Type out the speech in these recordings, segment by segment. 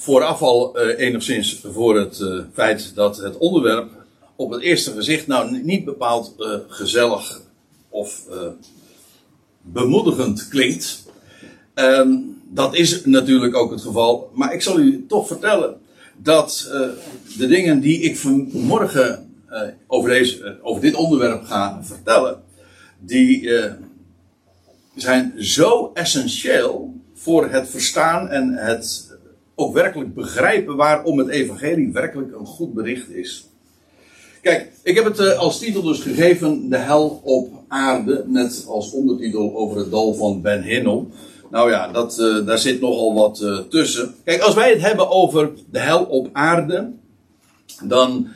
vooraf al eh, enigszins voor het eh, feit dat het onderwerp op het eerste gezicht nou niet bepaald eh, gezellig of bemoedigend klinkt. Ehm, dat is natuurlijk ook het geval. Maar ik zal u toch vertellen dat de dingen die ik vanmorgen over, deze, over dit onderwerp ga vertellen, die zijn zo essentieel voor het verstaan en het ook werkelijk begrijpen waarom het evangelie werkelijk een goed bericht is. Kijk, ik heb het eh, als titel dus gegeven, de hel op aarde, net als ondertitel over het dal van Ben Hinnom. Nou ja, dat, eh, daar zit nogal wat eh, tussen. Kijk, als wij het hebben over de hel op aarde, dan,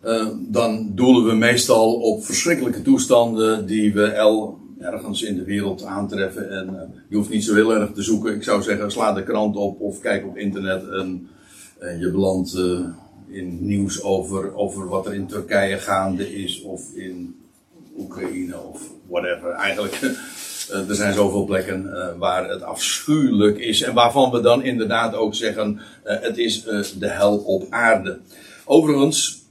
eh, dan doelen we meestal op verschrikkelijke toestanden die we el, ergens in de wereld aantreffen. En eh, je hoeft niet zo heel erg te zoeken. Ik zou zeggen, sla de krant op of kijk op internet en, je belandt eh, in nieuws over, over wat er in Turkije gaande is of in Oekraïne of whatever. Eigenlijk, eh, er zijn zoveel plekken waar het afschuwelijk is en waarvan we dan inderdaad ook zeggen, het is de hel op aarde. Overigens,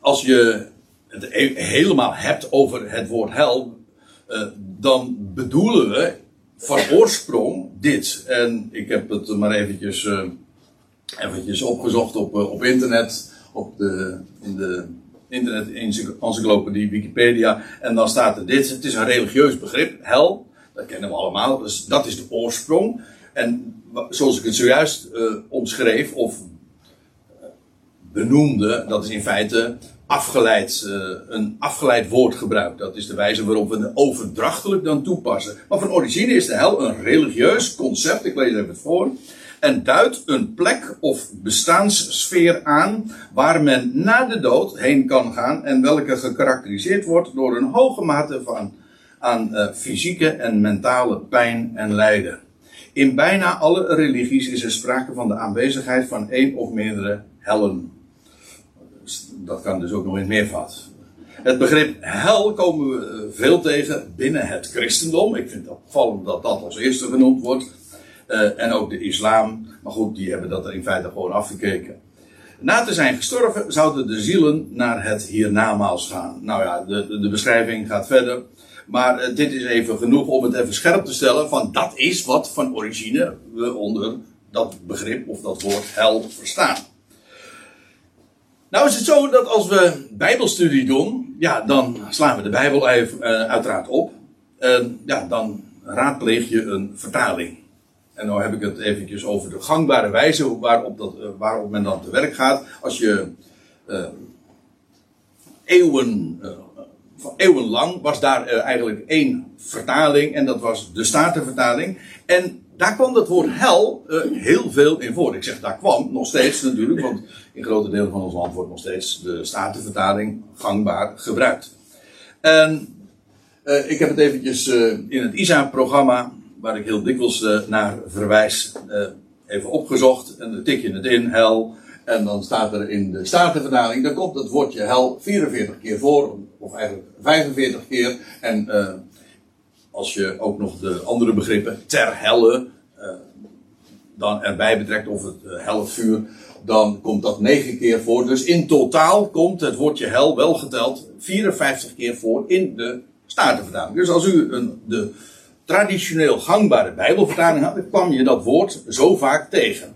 als je het he- helemaal hebt over het woord hel, eh, dan bedoelen we van oorsprong dit. En ik heb het maar eventjes, eh, eventjes opgezocht op, eh, op internet, op de, in de internet-encyclopedie Wikipedia. En dan staat er dit, het is een religieus begrip, hel, dat kennen we allemaal, dus dat is de oorsprong. En zoals ik het zojuist omschreef, of benoemde, dat is in feite afgeleid, eh, een afgeleid woordgebruik. Dat is de wijze waarop we het overdrachtelijk dan toepassen. Maar van origine is de hel een religieus concept, ik lees even voor. En duidt een plek of bestaanssfeer aan waar men na de dood heen kan gaan en welke gekarakteriseerd wordt door een hoge mate van aan eh, fysieke en mentale pijn en lijden. In bijna alle religies is er sprake van de aanwezigheid van één of meerdere hellen. Dat kan dus ook nog in het meervoud. Het begrip hel komen we eh, veel tegen binnen het christendom. Ik vind het opvallend dat dat als eerste genoemd wordt. Eh, en ook de islam. Maar goed, die hebben dat er in feite gewoon afgekeken. Na te zijn gestorven zouden de zielen naar het hiernamaals gaan. Nou ja, de, de, de beschrijving gaat verder. Maar eh, dit is even genoeg om het even scherp te stellen. Van dat is wat van origine we onder dat begrip of dat woord hel verstaan. Nou is het zo dat als we bijbelstudie doen, ja, dan slaan we de bijbel even, eh, uiteraard op. En ja, dan raadpleeg je een vertaling. En nou heb ik het eventjes over de gangbare wijze waarop, dat, eh, waarop men dan te werk gaat. Als je eh, eeuwen, eeuwenlang was daar eigenlijk één vertaling en dat was de Statenvertaling. En daar kwam dat woord hel eh, heel veel in voor. Ik zeg daar kwam, nog steeds natuurlijk, want in grote delen van ons land wordt nog steeds de Statenvertaling gangbaar gebruikt. En eh, ik heb het eventjes eh, in het ISA-programma, waar ik heel dikwijls naar verwijs, even opgezocht. En dan tik je het in, hel. En dan staat er in de Statenvertaling, dan komt het woordje hel 44 keer voor, of eigenlijk 45 keer. En als je ook nog de andere begrippen ter helle eh, dan erbij betrekt, of het uh, dan komt dat 9 keer voor. Dus in totaal komt het woordje hel wel geteld 54 keer voor in de Statenvertaling. Dus als u een, de traditioneel gangbare Bijbelvertaling had, kwam je dat woord zo vaak tegen.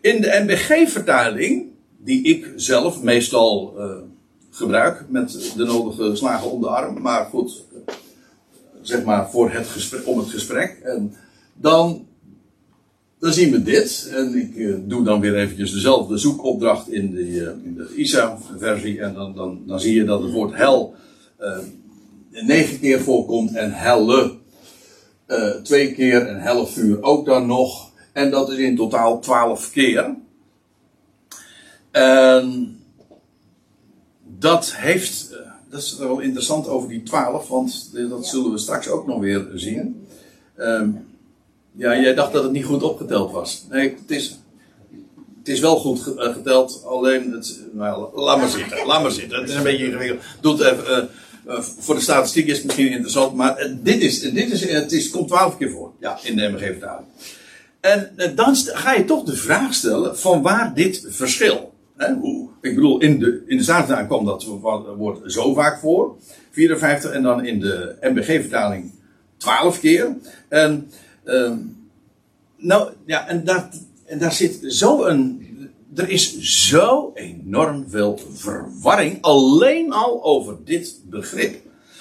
In de NBG-vertaling, die ik zelf meestal uh, gebruik met de nodige slagen om de arm, maar goed, zeg maar voor het om het gesprek, en dan, dan zien we dit. En ik uh, doe dan weer eventjes dezelfde zoekopdracht in de, uh, in de ISA-versie, en dan, dan, dan zie je dat het woord hel negen keer voorkomt en helle twee keer en helle vuur ook dan nog. En dat is in totaal twaalf keer. En dat heeft, eh, dat is wel interessant over die twaalf, want dat zullen we straks ook nog weer zien. Um, ja, jij dacht dat het niet goed opgeteld was. Nee, het is, het is wel goed geteld, alleen het, nou, laat maar zitten, laat maar zitten. Het is een beetje ingewikkeld. Doe het even, uh, uh, voor de statistiek is het misschien interessant, maar dit is, dit is, het is, komt twaalf keer voor, ja, in de MG-vertaling. En eh, dan ga je toch de vraag stellen van waar dit verschil. Ik bedoel, in de, in de Statenvertaling kwam dat woord zo vaak voor. 54 en dan in de MBG-vertaling 12 keer. En, uh, nou, ja, en, dat, en daar zit zo een. Er is zo enorm veel verwarring alleen al over dit begrip.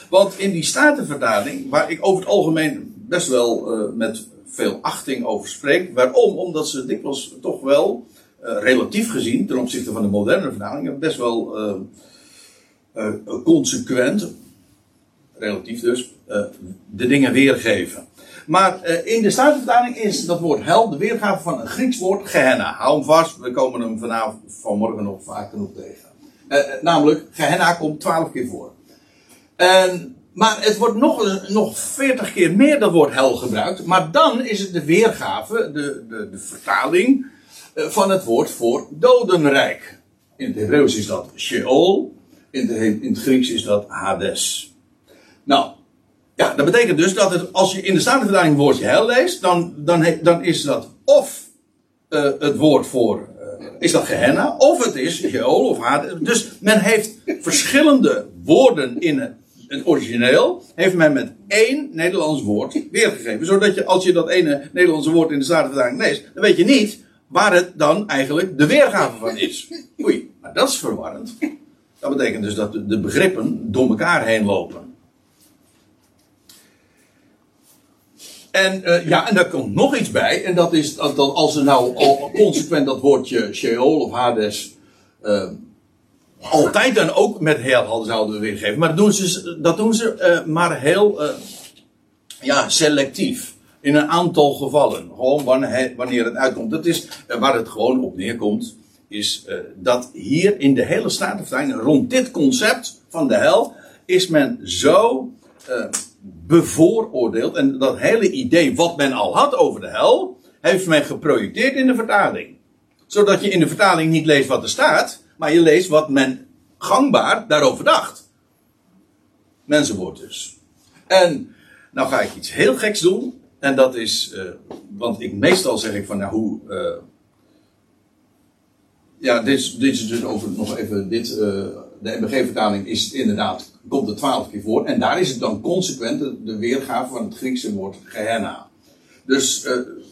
Want in die Statenvertaling, waar ik over het algemeen best wel uh, met veel achting over spreek. Waarom? Omdat ze dikwijls toch wel, relatief gezien, ten opzichte van de moderne vertalingen, best wel uh, consequent, relatief dus, de dingen weergeven. Maar in de Statenvertaling is dat woord hel de weergave van een Grieks woord Gehenna. Hou hem vast, we komen hem vanavond, vanmorgen nog vaak genoeg tegen. namelijk, Gehenna komt twaalf keer voor. En maar het wordt nog, nog 40 keer meer dat woord hel gebruikt. Maar dan is het de weergave, de, de, de vertaling eh, van het woord voor dodenrijk. In het Hebreeuws is dat Sheol. In het, Grieks is dat Hades. Nou, ja, dat betekent dus dat het, als je in de Statenvertaling het woordje hel leest, dan, dan, dan is dat of uh, het woord voor, uh, is dat Gehenna, of het is Sheol of Hades. Dus men heeft verschillende woorden in het het origineel heeft men met één Nederlands woord weergegeven. Zodat je, als je dat ene Nederlandse woord in de Statenvertaling leest, dan weet je niet waar het dan eigenlijk de weergave van is. Oei, maar dat is verwarrend. Dat betekent dus dat de begrippen door elkaar heen lopen. En uh, ja, en daar komt nog iets bij. En dat is dat, dat als ze nou al consequent dat woordje Sheol of Hades uh, altijd dan ook met heel zouden we weergeven. Maar dat doen ze, dat doen ze uh, maar heel ja, selectief. In een aantal gevallen. Gewoon wanneer, het uitkomt. Dat is uh, waar het gewoon op neerkomt. Is dat hier in de hele Statenvertaling rond dit concept van de hel. Is men zo bevooroordeeld. En dat hele idee wat men al had over de hel. Heeft men geprojecteerd in de vertaling. Zodat je in de vertaling niet leest wat er staat maar je leest wat men gangbaar daarover dacht. Mensenwoord dus. En nou ga ik iets heel geks doen. En dat is, uh, want ik meestal zeg ik van nou hoe. Uh, ja, dit is, dit is dus over nog even dit. Uh, de MBG-vertaling is inderdaad, komt er twaalf keer voor. En daar is het dan consequent de, weergave van het Griekse woord Gehenna. Dus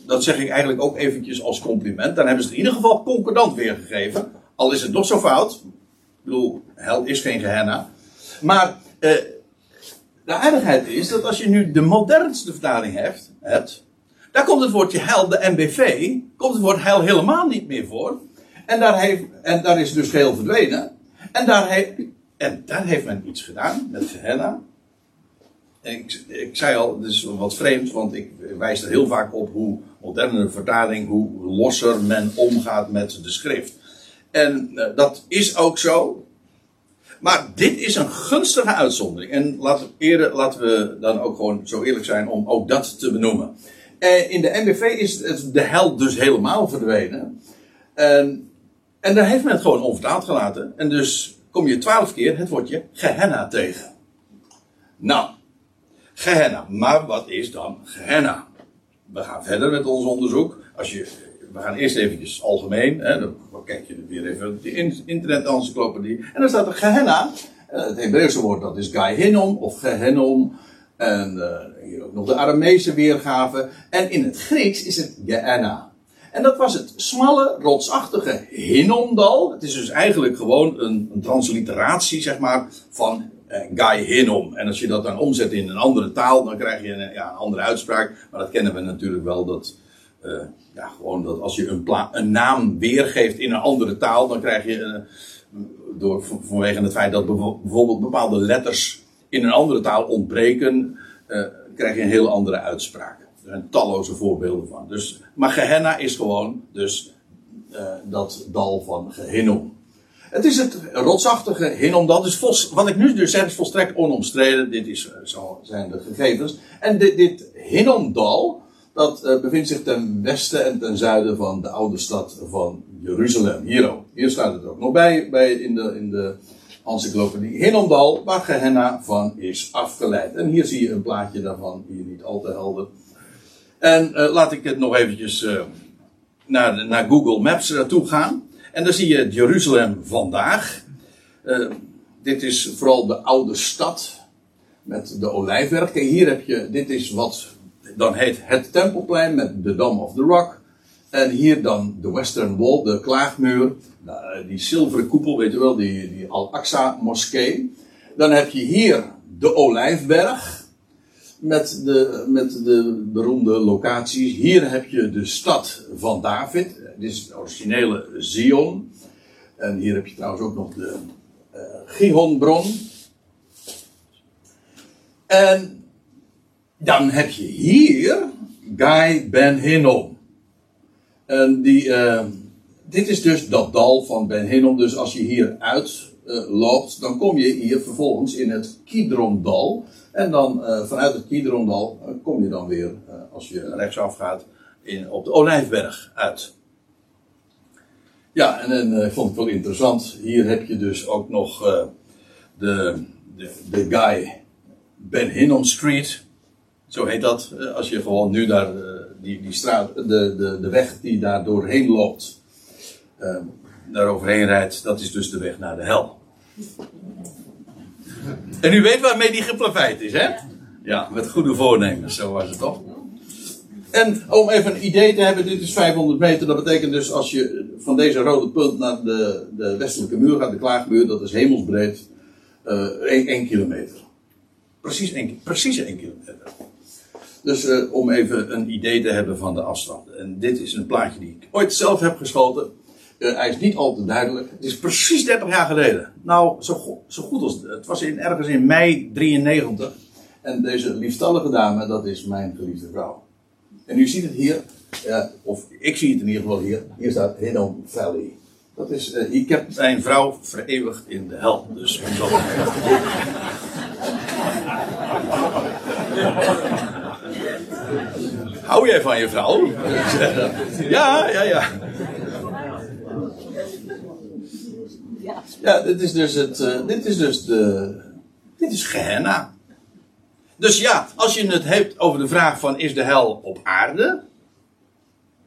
dat zeg ik eigenlijk ook eventjes als compliment. Dan hebben ze het in ieder geval concordant weergegeven. Al is het nog zo fout. Ik bedoel, hel is geen gehenna. Maar eh, de aardigheid is dat als je nu de modernste vertaling hebt, hebt, daar komt het woordje hel, de MBV, komt het woord hel helemaal niet meer voor. En daar, heeft, en daar is dus geheel verdwenen. En daar, heeft, en daar heeft men iets gedaan met Gehenna. En ik, ik zei al, het is wat vreemd, want ik wijs er heel vaak op hoe moderne vertaling, hoe losser men omgaat met de schrift. En uh, dat is ook zo. Maar dit is een gunstige uitzondering. En laten, eerder, laten we dan ook gewoon zo eerlijk zijn om ook dat te benoemen. Uh, in de MBV is het, de hel dus helemaal verdwenen. En, en daar heeft men het gewoon onvertaald gelaten. En dus kom je twaalf keer het woordje Gehenna tegen. Nou, Gehenna. Maar wat is dan Gehenna? We gaan verder met ons onderzoek. Als je we gaan eerst eventjes algemeen. Hè, dan kijk je weer even de internet-encyclopedie. En dan staat er Gehenna. Eh, het Hebreeuwse woord dat is Gehinnom of Gehennom. En uh, hier ook nog de Aramese weergave. En in het Grieks is het Gehenna. En dat was het smalle, rotsachtige Hinnomdal. Het is dus eigenlijk gewoon een, een transliteratie, zeg maar, van Hinnom. En als je dat dan omzet in een andere taal, dan krijg je een, ja, een andere uitspraak. Maar dat kennen we natuurlijk wel, dat uh, ja, gewoon dat als je een, een, naam weergeeft in een andere taal, dan krijg je, uh, door, vanwege het feit dat bijvoorbeeld bepaalde letters in een andere taal ontbreken, uh, krijg je een heel andere uitspraak. Er zijn talloze voorbeelden van. Dus, maar Gehenna is gewoon dus dat dal van Gehinnom. Het is het rotsachtige Hinnom, dat is vos, wat ik nu dus zeg is volstrekt onomstreden. Dit is, zo zijn de gegevens. En dit, dit Hinnomdal, dat uh, bevindt zich ten westen en ten zuiden van de oude stad van Jeruzalem. Hier. Hier staat het ook nog bij, bij in de, in de encyclopedie Hinnomdal, waar Gehenna van is afgeleid. En hier zie je een plaatje daarvan, hier niet al te helder. En uh, laat ik het nog eventjes uh, naar, naar Google Maps naartoe gaan. En dan zie je Jeruzalem vandaag. Dit is vooral de oude stad met de olijfberg. Kijk, hier heb je, dit is wat dan heet het Tempelplein met de Dome of the Rock. En hier dan de Western Wall, de klaagmuur. Die zilveren koepel, weet je wel, die, die Al-Aqsa moskee. Dan heb je hier de Olijfberg. Met de, met de beroemde locaties. Hier heb je de stad van David. Dit is het originele Zion. En hier heb je trouwens ook nog de uh, Gihonbron. En dan heb je hier Guy Ben Hinnom. En die, uh, dit is dus dat dal van Ben Hinnom. Dus als je hier uit uh, loopt, dan kom je hier vervolgens in het Kidrondal. En dan uh, vanuit het Kidrondal kom je dan weer, als je rechtsaf gaat, in, op de Olijfberg uit. Ja, en, en ik vond het wel interessant. Hier heb je dus ook nog de, de, de guy Ben Hinnom Street. Zo heet dat. Als je gewoon nu daar die, die straat, de, de, de weg die daar doorheen loopt, daar overheen rijdt, dat is dus de weg naar de hel. En u weet waarmee die geplaveid is, hè? Ja, met goede voornemens, zo was het toch? En om even een idee te hebben, dit is 500 meter. Dat betekent dus als je van deze rode punt naar de, de westelijke muur gaat, de klaagmuur, dat is hemelsbreed, uh, 1, kilometer. Precies 1, precies 1 kilometer. Dus uh, om even een idee te hebben van de afstand. En dit is een plaatje die ik ooit zelf heb geschoten. Uh, hij is niet al te duidelijk. Het is precies 30 jaar geleden. Nou, zo, zo goed als. Het was in, ergens in mei 93. En deze liefstallige dame, dat is mijn geliefde vrouw. En u ziet het hier, uh, of ik zie het in ieder geval hier. Hier staat Hinnom Valley. Dat is, uh, ik heb mijn vrouw vereeuwigd in de hel. Dus dat. Hou jij van je vrouw? ja, ja, ja. Ja, dit is dus het. Uh, dit is dus de. Dit is Gehenna. Dus ja, als je het hebt over de vraag van is de hel op aarde?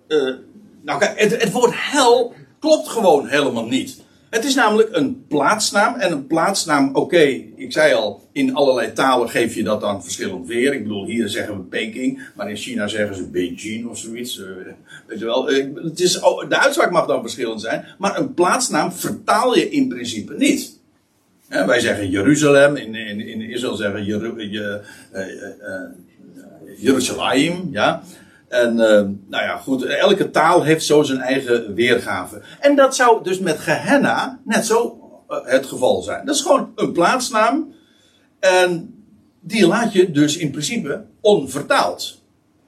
Uh, nou kijk, het, het woord hel klopt gewoon helemaal niet. Het is namelijk een plaatsnaam. En een plaatsnaam, oké, ik zei al, in allerlei talen geef je dat dan verschillend weer. Ik bedoel, hier zeggen we Peking, maar in China zeggen ze Beijing of zoiets. Uh, weet je wel, uh, het is, de uitspraak mag dan verschillend zijn, maar een plaatsnaam vertaal je in principe niet. Wij zeggen Jeruzalem, in, in, in Israël zeggen Jeru, je, uh, Jeruzalem, ja. En uh, nou ja, goed, elke taal heeft zo zijn eigen weergave. En dat zou dus met Gehenna net zo uh, het geval zijn. Dat is gewoon een plaatsnaam. En die laat je dus in principe onvertaald.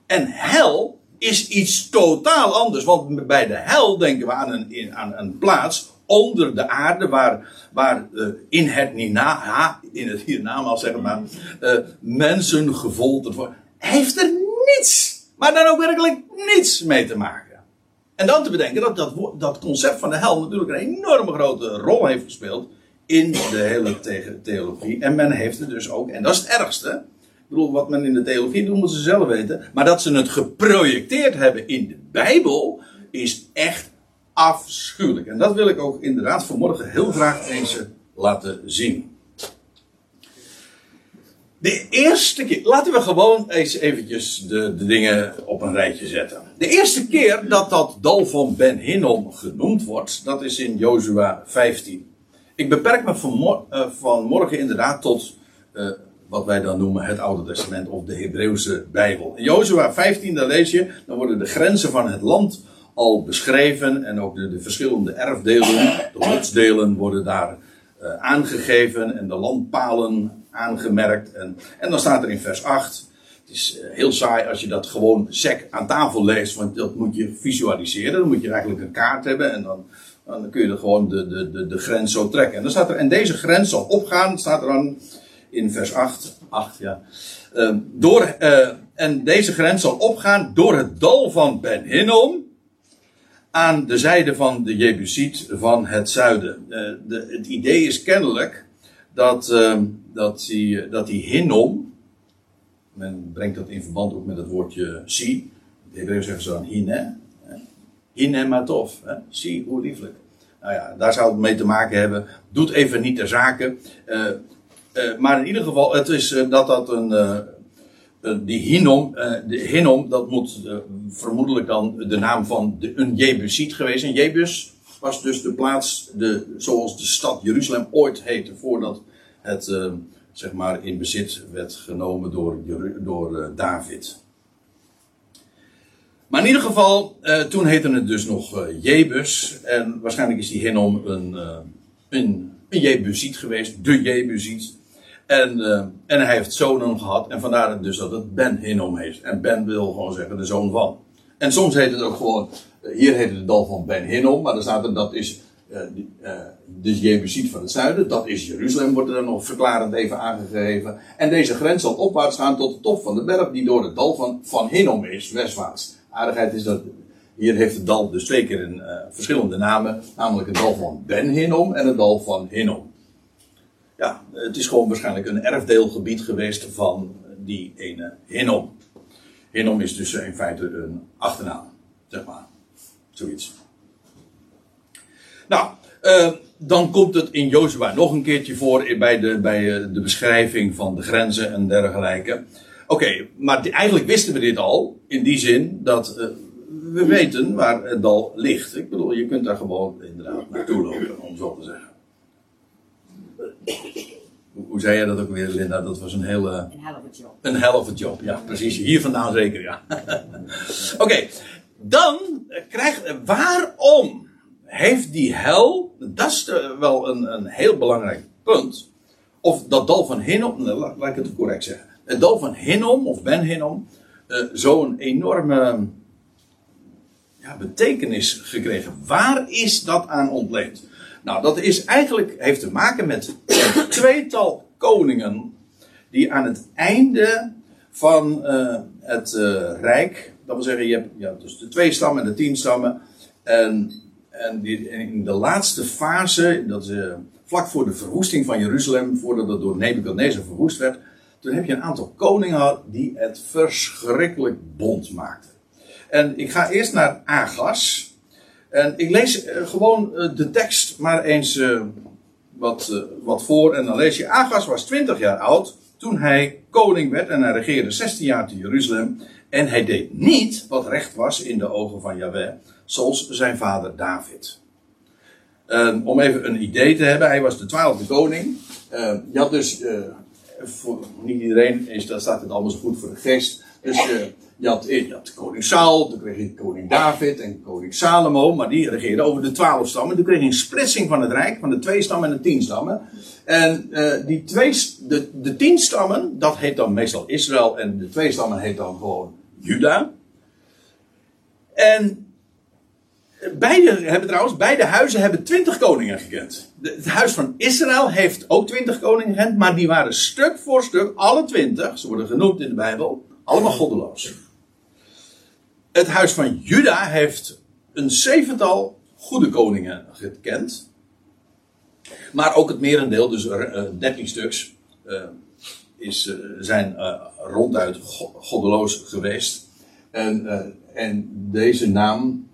En hel is iets totaal anders. Want bij de hel denken we aan een, aan een plaats onder de aarde, waar, waar uh, in het Nina, in het zeg maar, mensen gefolterd worden. Heeft er niets maar dan ook werkelijk niets mee te maken. En dan te bedenken dat dat, dat concept van de hel natuurlijk een enorme grote rol heeft gespeeld in de hele theologie. En men heeft het dus ook, en dat is het ergste. Ik bedoel, wat men in de theologie doet, moeten ze zelf weten. Maar dat ze het geprojecteerd hebben in de Bijbel, is echt afschuwelijk. En dat wil ik ook inderdaad vanmorgen heel graag eens laten zien. De eerste keer, laten we gewoon eens eventjes de, de dingen op een rijtje zetten. De eerste keer dat dat dal van Ben Hinnom genoemd wordt, dat is in Jozua 15. Ik beperk me vanmorgen, uh, vanmorgen inderdaad tot uh, wat wij dan noemen het Oude Testament of de Hebreeuwse Bijbel. In Jozua 15, daar lees je, dan worden de grenzen van het land al beschreven en ook de, de verschillende erfdelen, de lotsdelen worden daar uh, aangegeven en de landpalen aangemerkt. En, en dan staat er in vers 8. Het is eh, heel saai als je dat gewoon sec aan tafel leest, want dat moet je visualiseren. Dan moet je eigenlijk een kaart hebben en dan, dan kun je er gewoon de, de, de, de grens zo trekken. En dan staat er, en deze grens zal opgaan, staat er dan in vers 8. 8 ja. Uh, door, uh, en deze grens zal opgaan door het dal van Ben Hinnom aan de zijde van de Jebusiet van het zuiden. Uh, de, het idee is kennelijk dat, uh, dat, die, dat die Hinnom, men brengt dat in verband ook met het woordje si, de Hebreeuws zeggen ze dan hine. Hine matov. Zie hoe lieflijk. Nou ja, daar zou het mee te maken hebben. Doet even niet de zaken. Uh, uh, maar in ieder geval, het is dat dat een. die Hinnom, de dat moet vermoedelijk dan de naam van de, een Jebusiet geweest. zijn. Jebus was dus de plaats, de, zoals de stad Jeruzalem ooit heette, voordat het zeg maar in bezit werd genomen door, door David. Maar in ieder geval, uh, toen heette het dus nog uh, Jebus. En waarschijnlijk is die Hinnom een, een, een Jebusiet geweest, de Jebusiet. En, en hij heeft zonen gehad. En vandaar dus dat het Ben Hinnom heet. En Ben wil gewoon zeggen de zoon van. En soms heet het ook gewoon, hier heet het dal van Ben Hinnom. Maar dan staat er dat is de Jebusiet van het zuiden. Dat is Jeruzalem, wordt er dan nog verklarend even aangegeven. En deze grens zal opwaarts gaan tot de top van de berg die door het dal van, van Hinnom is, westwaarts aardigheid is dat hier heeft het dal dus twee keer een, uh, verschillende namen. Namelijk het dal van Ben Hinnom en het dal van Hinnom. Ja, het is gewoon waarschijnlijk een erfdeelgebied geweest van die ene Hinnom. Hinnom is dus in feite een achternaam, zeg maar. Zoiets. Nou, uh, dan komt het in Jozua nog een keertje voor bij de, bij eh, de beschrijving van de grenzen en dergelijke. Oké, maar eigenlijk wisten we dit al. In die zin dat uh, we weten waar het dal ligt. Ik bedoel, je kunt daar gewoon inderdaad naartoe lopen, om zo te zeggen. Hoe, zei jij dat ook weer, Linda? Dat was een hele. Een helft job. Een helft job, ja, precies. Hier vandaan zeker, ja. Oké, dan krijgt. Waarom heeft die hel. Dat is wel een, een heel belangrijk punt. Of dat dal van Hinnom, laat, ik het correct zeggen het dal van Hinnom, of Ben Hinnom, zo'n enorme ja, betekenis gekregen. Waar is dat aan ontleend? Nou, dat is eigenlijk, heeft te maken met een tweetal koningen die aan het einde van het rijk, dat wil zeggen, je hebt ja, dus de twee stammen en de tien stammen, en, en die, in de laatste fase, dat is vlak voor de verwoesting van Jeruzalem, voordat het door Nebuchadnezzar verwoest werd, toen heb je een aantal koningen die het verschrikkelijk bond maakten. En ik ga eerst naar Agas. En ik lees uh, gewoon uh, de tekst maar eens wat, wat voor. En dan lees je: Agas was 20 jaar oud toen hij koning werd. En hij regeerde 16 jaar te Jeruzalem. En hij deed niet wat recht was in de ogen van Yahweh, zoals zijn vader David. om even een idee te hebben, hij was de twaalfde koning. je had dus voor niet iedereen is, dat staat het allemaal zo goed voor de geest. Dus uh, je, had, had koning Saul, toen kreeg je koning David en koning Salomo, maar die regeerden over de twaalf stammen. Toen kreeg je een splitsing van het rijk, van de twee stammen en de tien stammen. En uh, die twee, de, de tien stammen, dat heet dan meestal Israël en de twee stammen heet dan gewoon Juda. En Beide hebben trouwens, beide huizen hebben twintig koningen gekend. het huis van Israël heeft ook twintig koningen gekend, maar die waren stuk voor stuk, alle twintig, ze worden genoemd in de Bijbel, allemaal goddeloos. Het huis van Juda heeft een zevental goede koningen gekend. Maar ook het merendeel, dus uh, 13 stuks, uh, is, uh, zijn ronduit goddeloos geweest. En, en deze naam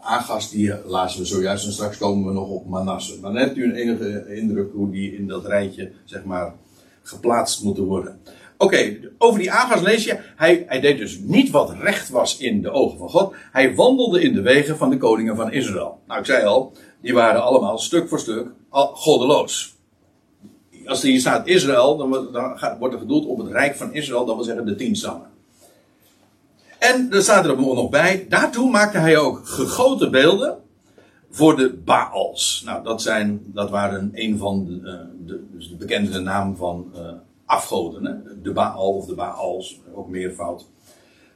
Agas, die lazen we zojuist en straks komen we nog op Manasse. Maar dan hebt u een enige indruk hoe die in dat rijtje, zeg maar, geplaatst moeten worden. Oké, over die Agas lees je, hij, hij deed dus niet wat recht was in de ogen van God. Hij wandelde in de wegen van de koningen van Israël. Nou, ik zei al, die waren allemaal stuk voor stuk goddeloos. Als er hier staat Israël, dan, wordt er gedoeld op het rijk van Israël, dat wil zeggen de tien stammen. En er staat er nog bij, daartoe maakte hij ook gegoten beelden voor de Baals. Nou, dat, zijn, dat waren een van de, uh, de, dus de bekende naam van uh, afgoden. Hè? De Baal of de Baals, ook meervoud.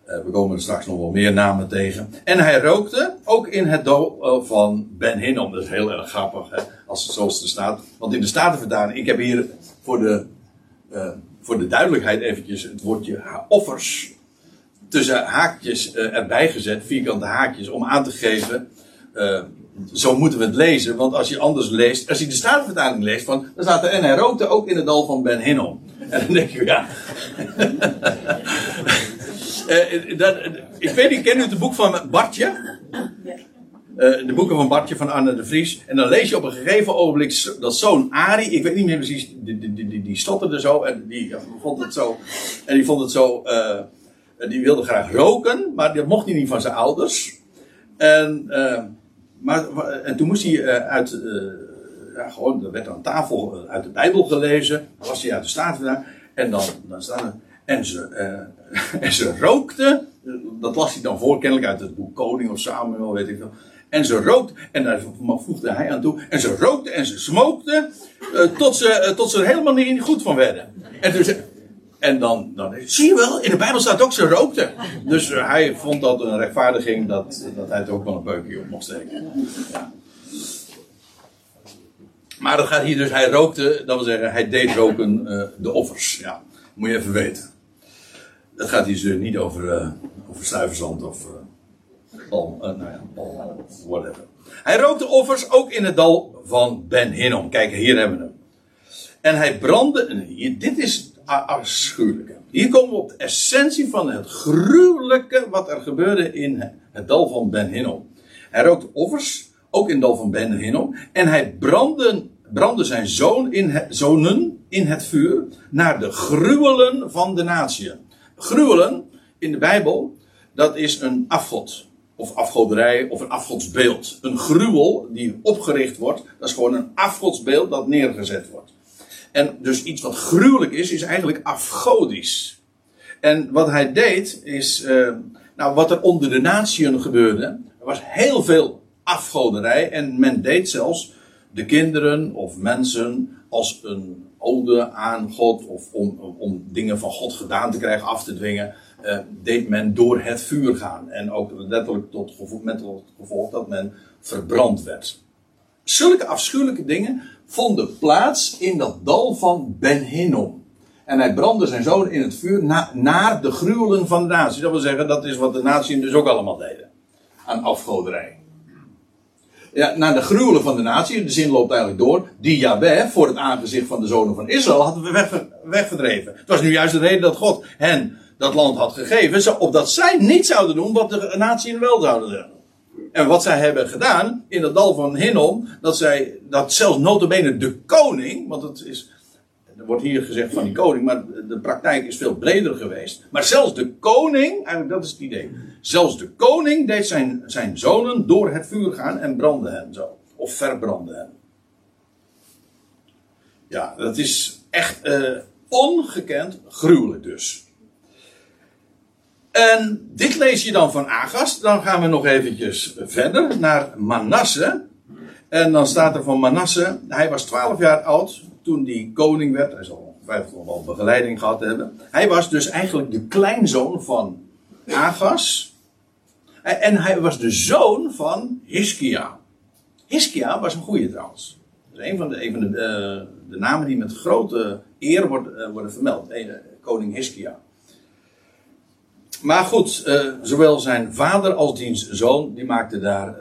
Uh, we komen er straks nog wel meer namen tegen. En hij rookte ook in het dal van Ben Hinnom. Dat is heel erg grappig, hè? Als het zoals er staat. Want in de Statenvertaling, ik heb hier voor de, voor de duidelijkheid eventjes het woordje offers tussen haakjes erbij gezet, vierkante haakjes, om aan te geven. Zo moeten we het lezen, want als je anders leest, als je de Statenvertaling leest, van, dan staat er en hij rookte ook in het dal van Ben Hinnom. En dan denk je, ja. Uh, dat, ik weet niet, ken u het boek van Bartje? Uh, de boeken van Bartje van Anne de Vries. En dan lees je op een gegeven ogenblik dat zo'n Ari, ik weet niet meer precies, die, die, die, die stotterde zo en die vond het zo. En die vond het zo. Die wilde graag roken, maar dat mocht hij niet van zijn ouders. En, maar, en toen moest hij uit. ja, gewoon, er werd aan tafel uit de Bijbel gelezen. Was hij uit de staat vandaan. En dan, dan staan er. En ze, en ze rookte. Dat las hij dan voor, kennelijk uit het boek Koning of Samuel, weet ik veel. En ze rookte, en daar voegde hij aan toe. En ze rookte en ze smokte. Uh, tot, ze, uh, tot ze er helemaal niet goed van werden. En, dus, en dan, dan, zie je wel, in de Bijbel staat ook ze rookte. Dus uh, hij vond dat een rechtvaardiging dat, dat hij het ook wel een beukje op mocht steken. Maar dat gaat hier dus, hij rookte, dat wil zeggen, hij deed roken de offers. Ja, moet je even weten. Dat gaat hier dus niet over, over stuiverzand of uh, nou ja, whatever. Hij rookte offers ook in het dal van Ben Hinnom. Kijk, hier hebben we hem. En hij brandde, dit is afschuwelijke. Hier komen we op de essentie van het gruwelijke wat er gebeurde in het dal van Ben Hinnom. Hij rookte offers, ook in het dal van Ben Hinnom. En hij brandde, brandde zijn zoon in het, zonen in het vuur naar de gruwelen van de natie. Gruwelen in de Bijbel, dat is een afgod of afgoderij of een afgodsbeeld. Een gruwel die opgericht wordt, dat is gewoon een afgodsbeeld dat neergezet wordt. En dus iets wat gruwelijk is, is eigenlijk afgodisch. En wat hij deed is, uh, nou wat er onder de natieën gebeurde, er was heel veel afgoderij en men deed zelfs de kinderen of mensen als een aan God of om, om dingen van God gedaan te krijgen, af te dwingen uh, deed men door het vuur gaan. En ook letterlijk tot gevolg, met tot gevolg dat men verbrand werd. Zulke afschuwelijke dingen vonden plaats in dat dal van Ben Hinnom. En hij brandde zijn zoon in het vuur na, naar de gruwelen van de natie. Dat wil zeggen, dat is wat de natie dus ook allemaal deden. Aan afgoderij. Ja, naar de gruwelen van de natie, de zin loopt eigenlijk door, die voor het aangezicht van de zonen van Israël hadden we weg, wegverdreven. Het was nu juist de reden dat God hen dat land had gegeven, opdat zij niet zouden doen wat de natie wel zouden doen. En wat zij hebben gedaan in het dal van Hinnom, dat zij, dat zelfs notabene de koning, want het is, er wordt hier gezegd van die koning, maar de praktijk is veel breder geweest. Maar zelfs de koning, eigenlijk dat is het idee, zelfs de koning deed zijn, zijn zonen door het vuur gaan en brandde hen zo. Of verbrandde hen. Ja, dat is echt uh, ongekend gruwelijk dus. En dit lees je dan van Agas. Dan gaan we nog eventjes verder naar Manasse. En dan staat er van Manasse, hij was 12 jaar oud toen hij koning werd. Hij zal ongetwijfeld wel begeleiding gehad hebben. Hij was dus eigenlijk de kleinzoon van Agas. En hij was de zoon van Hiskia. Hiskia was een goeie trouwens. Dat is een van de, van de, namen die met grote eer uh, worden vermeld. Koning Hiskia. Maar goed, zowel zijn vader als diens zoon, die maakten daar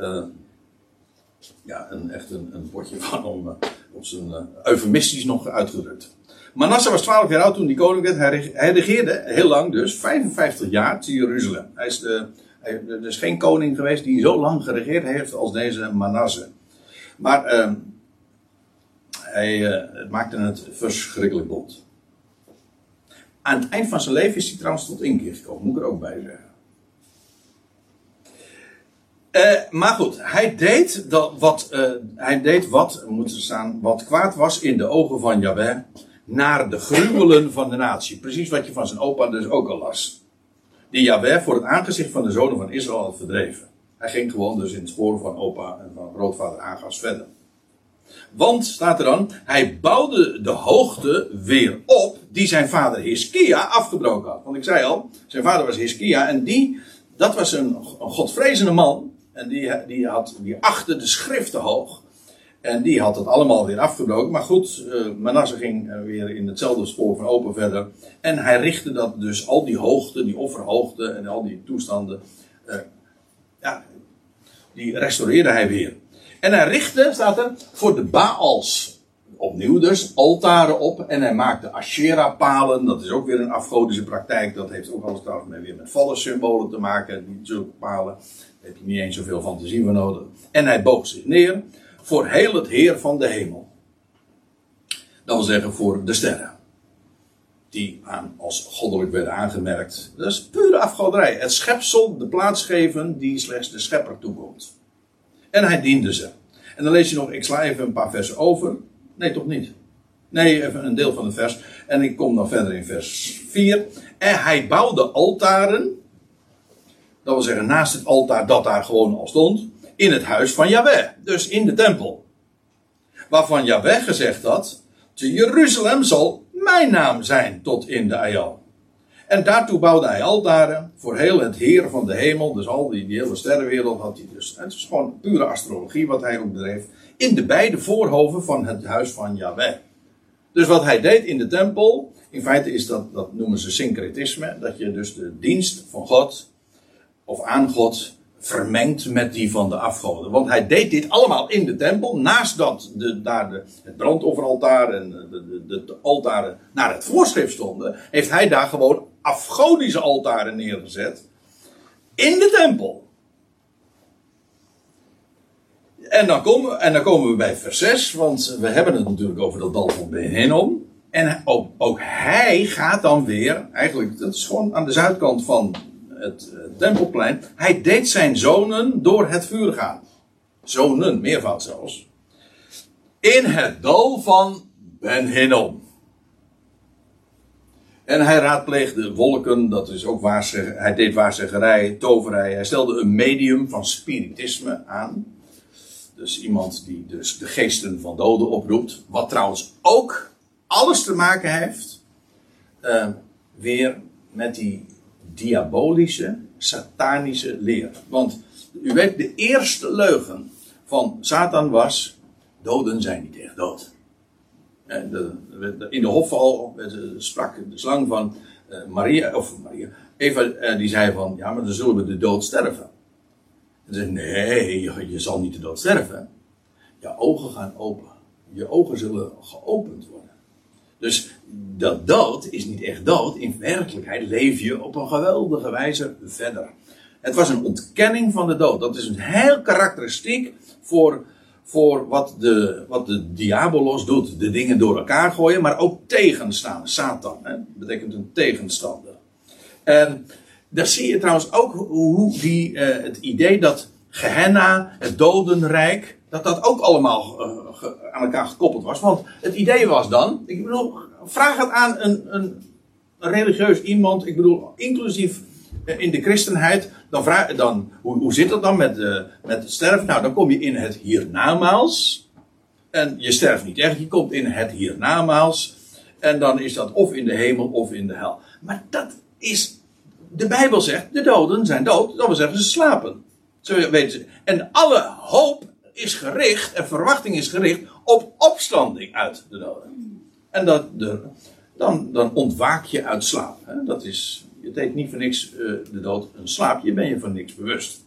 ja, een, echt een, een potje van om, op zijn eufemistisch nog uitgedrukt. Manasseh was 12 jaar oud toen hij koning werd. Hij, regeerde heel lang dus, 55 jaar te Jeruzalem. Hij is, de, hij, er is geen koning geweest die zo lang geregeerd heeft als deze Manasseh. Maar ehm, hij maakte het verschrikkelijk bot. Aan het eind van zijn leven is hij trouwens tot inkeer gekomen, moet ik er ook bij zeggen. Uh, maar goed, hij deed, dat wat, uh, hij deed wat, moet staan, wat kwaad was in de ogen van Jahweh, naar de gruwelen van de natie. Precies wat je van zijn opa dus ook al las. Die Jahweh voor het aangezicht van de zonen van Israël had verdreven. Hij ging gewoon dus in het spoor van opa en van grootvader Agas verder. Want, staat er dan, hij bouwde de hoogte weer op die zijn vader Hiskia afgebroken had. Want ik zei al, zijn vader was Hiskia en die, dat was een, een godvrezende man. En die, die, had, die achtte de schriften hoog. En die had het allemaal weer afgebroken. Maar goed, uh, Manasse ging uh, weer in hetzelfde spoor van open verder. En hij richtte dat dus, al die hoogte, die offerhoogte en al die toestanden. Uh, ja, die restaureerde hij weer. En hij richtte, staat er, voor de Baals opnieuw dus, altaren op. En hij maakte Asherah-palen. Dat is ook weer een afgodische praktijk. Dat heeft ook alles trouwens mee weer met symbolen te maken. Die zulke palen. Heb je niet eens zoveel fantasie voor nodig. En hij boog zich neer voor heel het Heer van de hemel. Dat wil zeggen voor de sterren. Die aan, als goddelijk werden aangemerkt. Dat is pure afgoderij. Het schepsel de plaats geven die slechts de schepper toekomt. En hij diende ze. En dan lees je nog, ik sla even een paar versen over. Nee, toch niet. Nee, even een deel van het vers. En ik kom dan verder in vers 4. En hij bouwde altaren. Dat wil zeggen, naast het altaar dat daar gewoon al stond. In het huis van Yahweh. Dus in de tempel. Waarvan Yahweh gezegd had. Te Jeruzalem zal mijn naam zijn tot in de Ayal. En daartoe bouwde hij altaren voor heel het Heer van de hemel. Dus al die, hele sterrenwereld had hij dus. Het is gewoon pure astrologie wat hij ook bedreef. In de beide voorhoven van het huis van Yahweh. Dus wat hij deed in de tempel. In feite is dat, dat noemen ze syncretisme. Dat je dus de dienst van God. Of aan God vermengt met die van de afgoden. Want hij deed dit allemaal in de tempel. Naast dat de, daar de, het brandofferaltaar en de, de, de, altaren naar het voorschrift stonden. Heeft hij daar gewoon afgodische altaren neergezet. In de tempel. En dan, komen, en dan komen we bij vers 6, want we hebben het natuurlijk over dat dal van Behenom. En ook, ook, hij gaat dan weer, eigenlijk, dat is gewoon aan de zuidkant van het uh, tempelplein. Hij deed zijn zonen door het vuur gaan. Zonen, meervoud zelfs. In het dal van Ben Hinnom. En hij raadpleegde wolken, dat is ook waarzeggerij. Hij deed waarzeggerij, toverij. Hij stelde een medium van spiritisme aan. Dus iemand die dus de geesten van doden oproept. Wat trouwens ook alles te maken heeft. Uh, weer met die diabolische, satanische leer. Want u weet, de eerste leugen van Satan was: doden zijn niet echt dood. in de hofval sprak de slang van uh, Maria, of Maria, Eva, die zei van, ja, maar dan zullen we de dood sterven. En zei, nee, je, je, zal niet de dood sterven. Je ogen gaan open. Je ogen zullen geopend worden. Dus dat dood is niet echt dood. In werkelijkheid leef je op een geweldige wijze verder. Het was een ontkenning van de dood. Dat is een heel karakteristiek voor, voor wat, de, wat de diabolos doet. De dingen door elkaar gooien, maar ook tegenstaan. Satan hè, betekent een tegenstander. En daar zie je trouwens ook hoe die, uh, het idee dat Gehenna, het dodenrijk, dat dat ook allemaal uh, aan elkaar gekoppeld was. Want het idee was dan, ik bedoel, vraag het aan een, een, religieus iemand, ik bedoel, inclusief eh, in de christenheid, dan vraag dan, hoe, hoe zit dat dan met, uh, met het sterven? Nou, dan kom je in het hiernamaals. En je sterft niet echt, je komt in het hiernamaals. En dan is dat of in de hemel of in de hel. Maar dat is, de Bijbel zegt, de doden zijn dood, dat wil zeggen ze slapen. Zo weten. En alle hoop is gericht, en verwachting is gericht op opstanding uit de doden. En dat dan, dan ontwaak je uit slaap. Hè? Dat is, het heet niet voor niks uh, de dood een slaap, je ben je van niks bewust.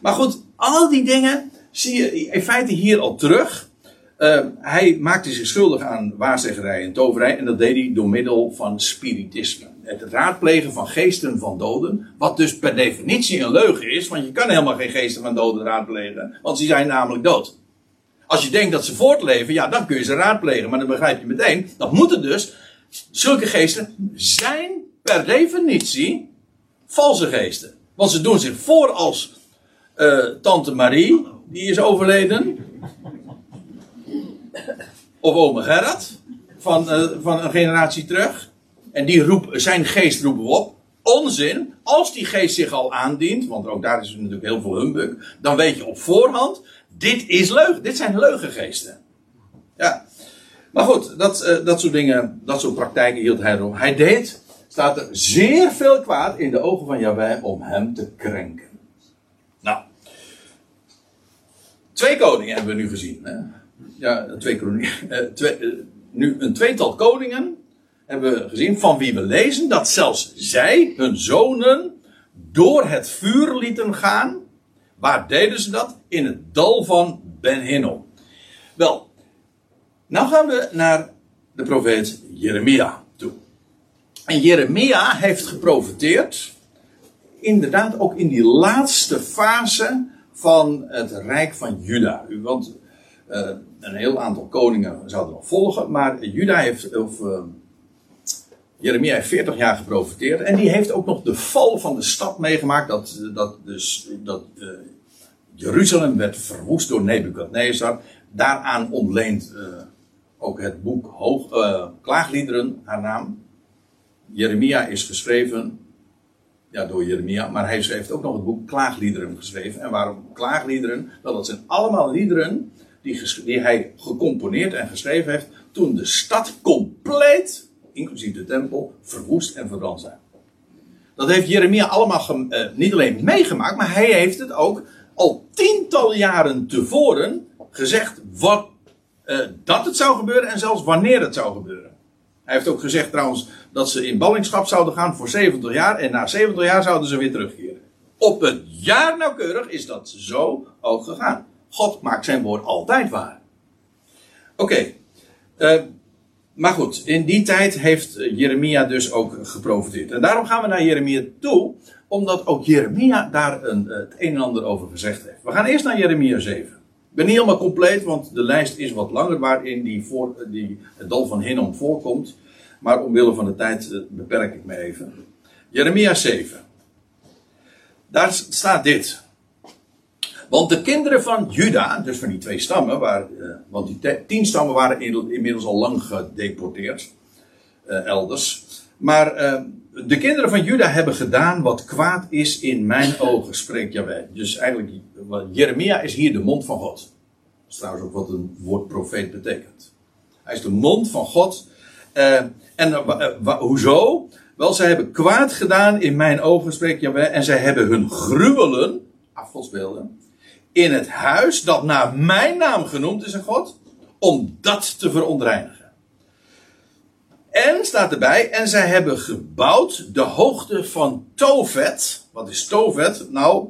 Maar goed, al die dingen zie je in feite hier al terug. Uh, hij maakte zich schuldig aan waarzeggerij en toverij en dat deed hij door middel van spiritisme het raadplegen van geesten van doden. Wat dus per definitie een leugen is, want je kan helemaal geen geesten van doden raadplegen, want ze zijn namelijk dood. Als je denkt dat ze voortleven, ja, dan kun je ze raadplegen, maar dan begrijp je meteen, dat moeten dus, zulke geesten zijn per definitie valse geesten. Want ze doen zich voor als uh, tante Marie, die is overleden. Of ome Gerard, van, uh, van een generatie terug. En die roep, zijn geest roepen we op. Onzin. Als die geest zich al aandient, want ook daar is natuurlijk heel veel humbug. Dan weet je op voorhand, dit is leugen. Dit zijn leugengeesten. Ja. Maar goed, dat, uh, dat soort dingen, dat soort praktijken hield hij erop. Hij deed, staat er zeer veel kwaad in de ogen van Jahweh om hem te krenken. Nou. Twee koningen hebben we nu gezien. Hè? Ja, twee koningen. Uh, twee, uh, nu een tweetal koningen hebben we gezien, van wie we lezen dat zelfs zij, hun zonen, door het vuur lieten gaan. Waar deden ze dat? In het dal van Ben Hinnom. Wel, Nou gaan we naar de profeet Jeremia toe. En Jeremia heeft geprofiteerd, inderdaad ook in die laatste fase van het rijk van Juda. Want uh, een heel aantal koningen zouden nog volgen, maar Juda heeft, of uh, Jeremia heeft 40 jaar geprofiteerd en die heeft ook nog de val van de stad meegemaakt, dat, dat, dus, dat uh, Jeruzalem werd verwoest door Nebukadnezar. Daaraan ontleent ook het boek Hoog, Klaagliederen haar naam. Jeremia is geschreven ja, door Jeremia, maar hij heeft ook nog het boek Klaagliederen geschreven. En waarom Klaagliederen? Wel, dat zijn allemaal liederen die, die hij gecomponeerd en geschreven heeft toen de stad compleet, inclusief de tempel, verwoest en verbrand zijn. Dat heeft Jeremia allemaal uh, niet alleen meegemaakt, maar hij heeft het ook al tientallen jaren tevoren gezegd wat, uh, dat het zou gebeuren en zelfs wanneer het zou gebeuren. Hij heeft ook gezegd trouwens dat ze in ballingschap zouden gaan voor 70 jaar en na 70 jaar zouden ze weer terugkeren. Op het jaar nauwkeurig is dat zo ook gegaan. God maakt zijn woord altijd waar. Oké. Eh, maar goed, in die tijd heeft Jeremia dus ook geprofiteerd. En daarom gaan we naar Jeremia toe, omdat ook Jeremia daar een, het een en ander over gezegd heeft. We gaan eerst naar Jeremia 7. Ik ben niet helemaal compleet, want de lijst is wat langer waarin die voor, die, het dal van Hinnom voorkomt. Maar omwille van de tijd eh, beperk ik me even. Jeremia 7. Daar staat dit. Want de kinderen van Juda, dus van die twee stammen, waar, eh, want die tien stammen waren inmiddels al lang gedeporteerd, eh, elders. Maar eh, de kinderen van Juda hebben gedaan wat kwaad is in mijn ogen, spreekt Jaweh. Dus eigenlijk, Jeremia is hier de mond van God. Dat is trouwens ook wat een woord profeet betekent. Hij is de mond van God. en hoezo? Wel, zij hebben kwaad gedaan in mijn ogen, spreekt Jaweh. En zij hebben hun gruwelen, afgodsbeelden, in het huis dat naar mijn naam genoemd is een God, om dat te verontreinigen. En staat erbij, en zij hebben gebouwd de hoogte van Tovet. Wat is Tovet? Nou,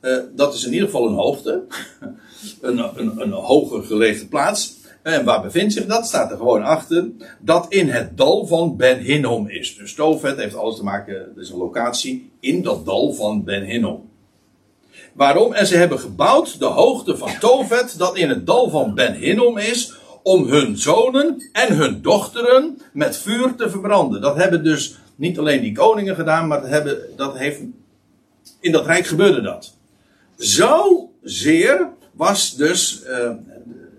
uh, dat is in ieder geval een hoogte. een, een, een hoger gelegen plaats. En waar bevindt zich dat? Staat er gewoon achter. Dat in het dal van Ben Hinnom is. Dus Tovet heeft alles te maken, dat is een locatie in dat dal van Ben Hinnom. Waarom? En ze hebben gebouwd de hoogte van Tovet, dat in het dal van Ben Hinnom is, om hun zonen en hun dochteren met vuur te verbranden. Dat hebben dus niet alleen die koningen gedaan, maar dat, hebben, dat heeft, in dat rijk gebeurde dat. Zo zeer was dus uh,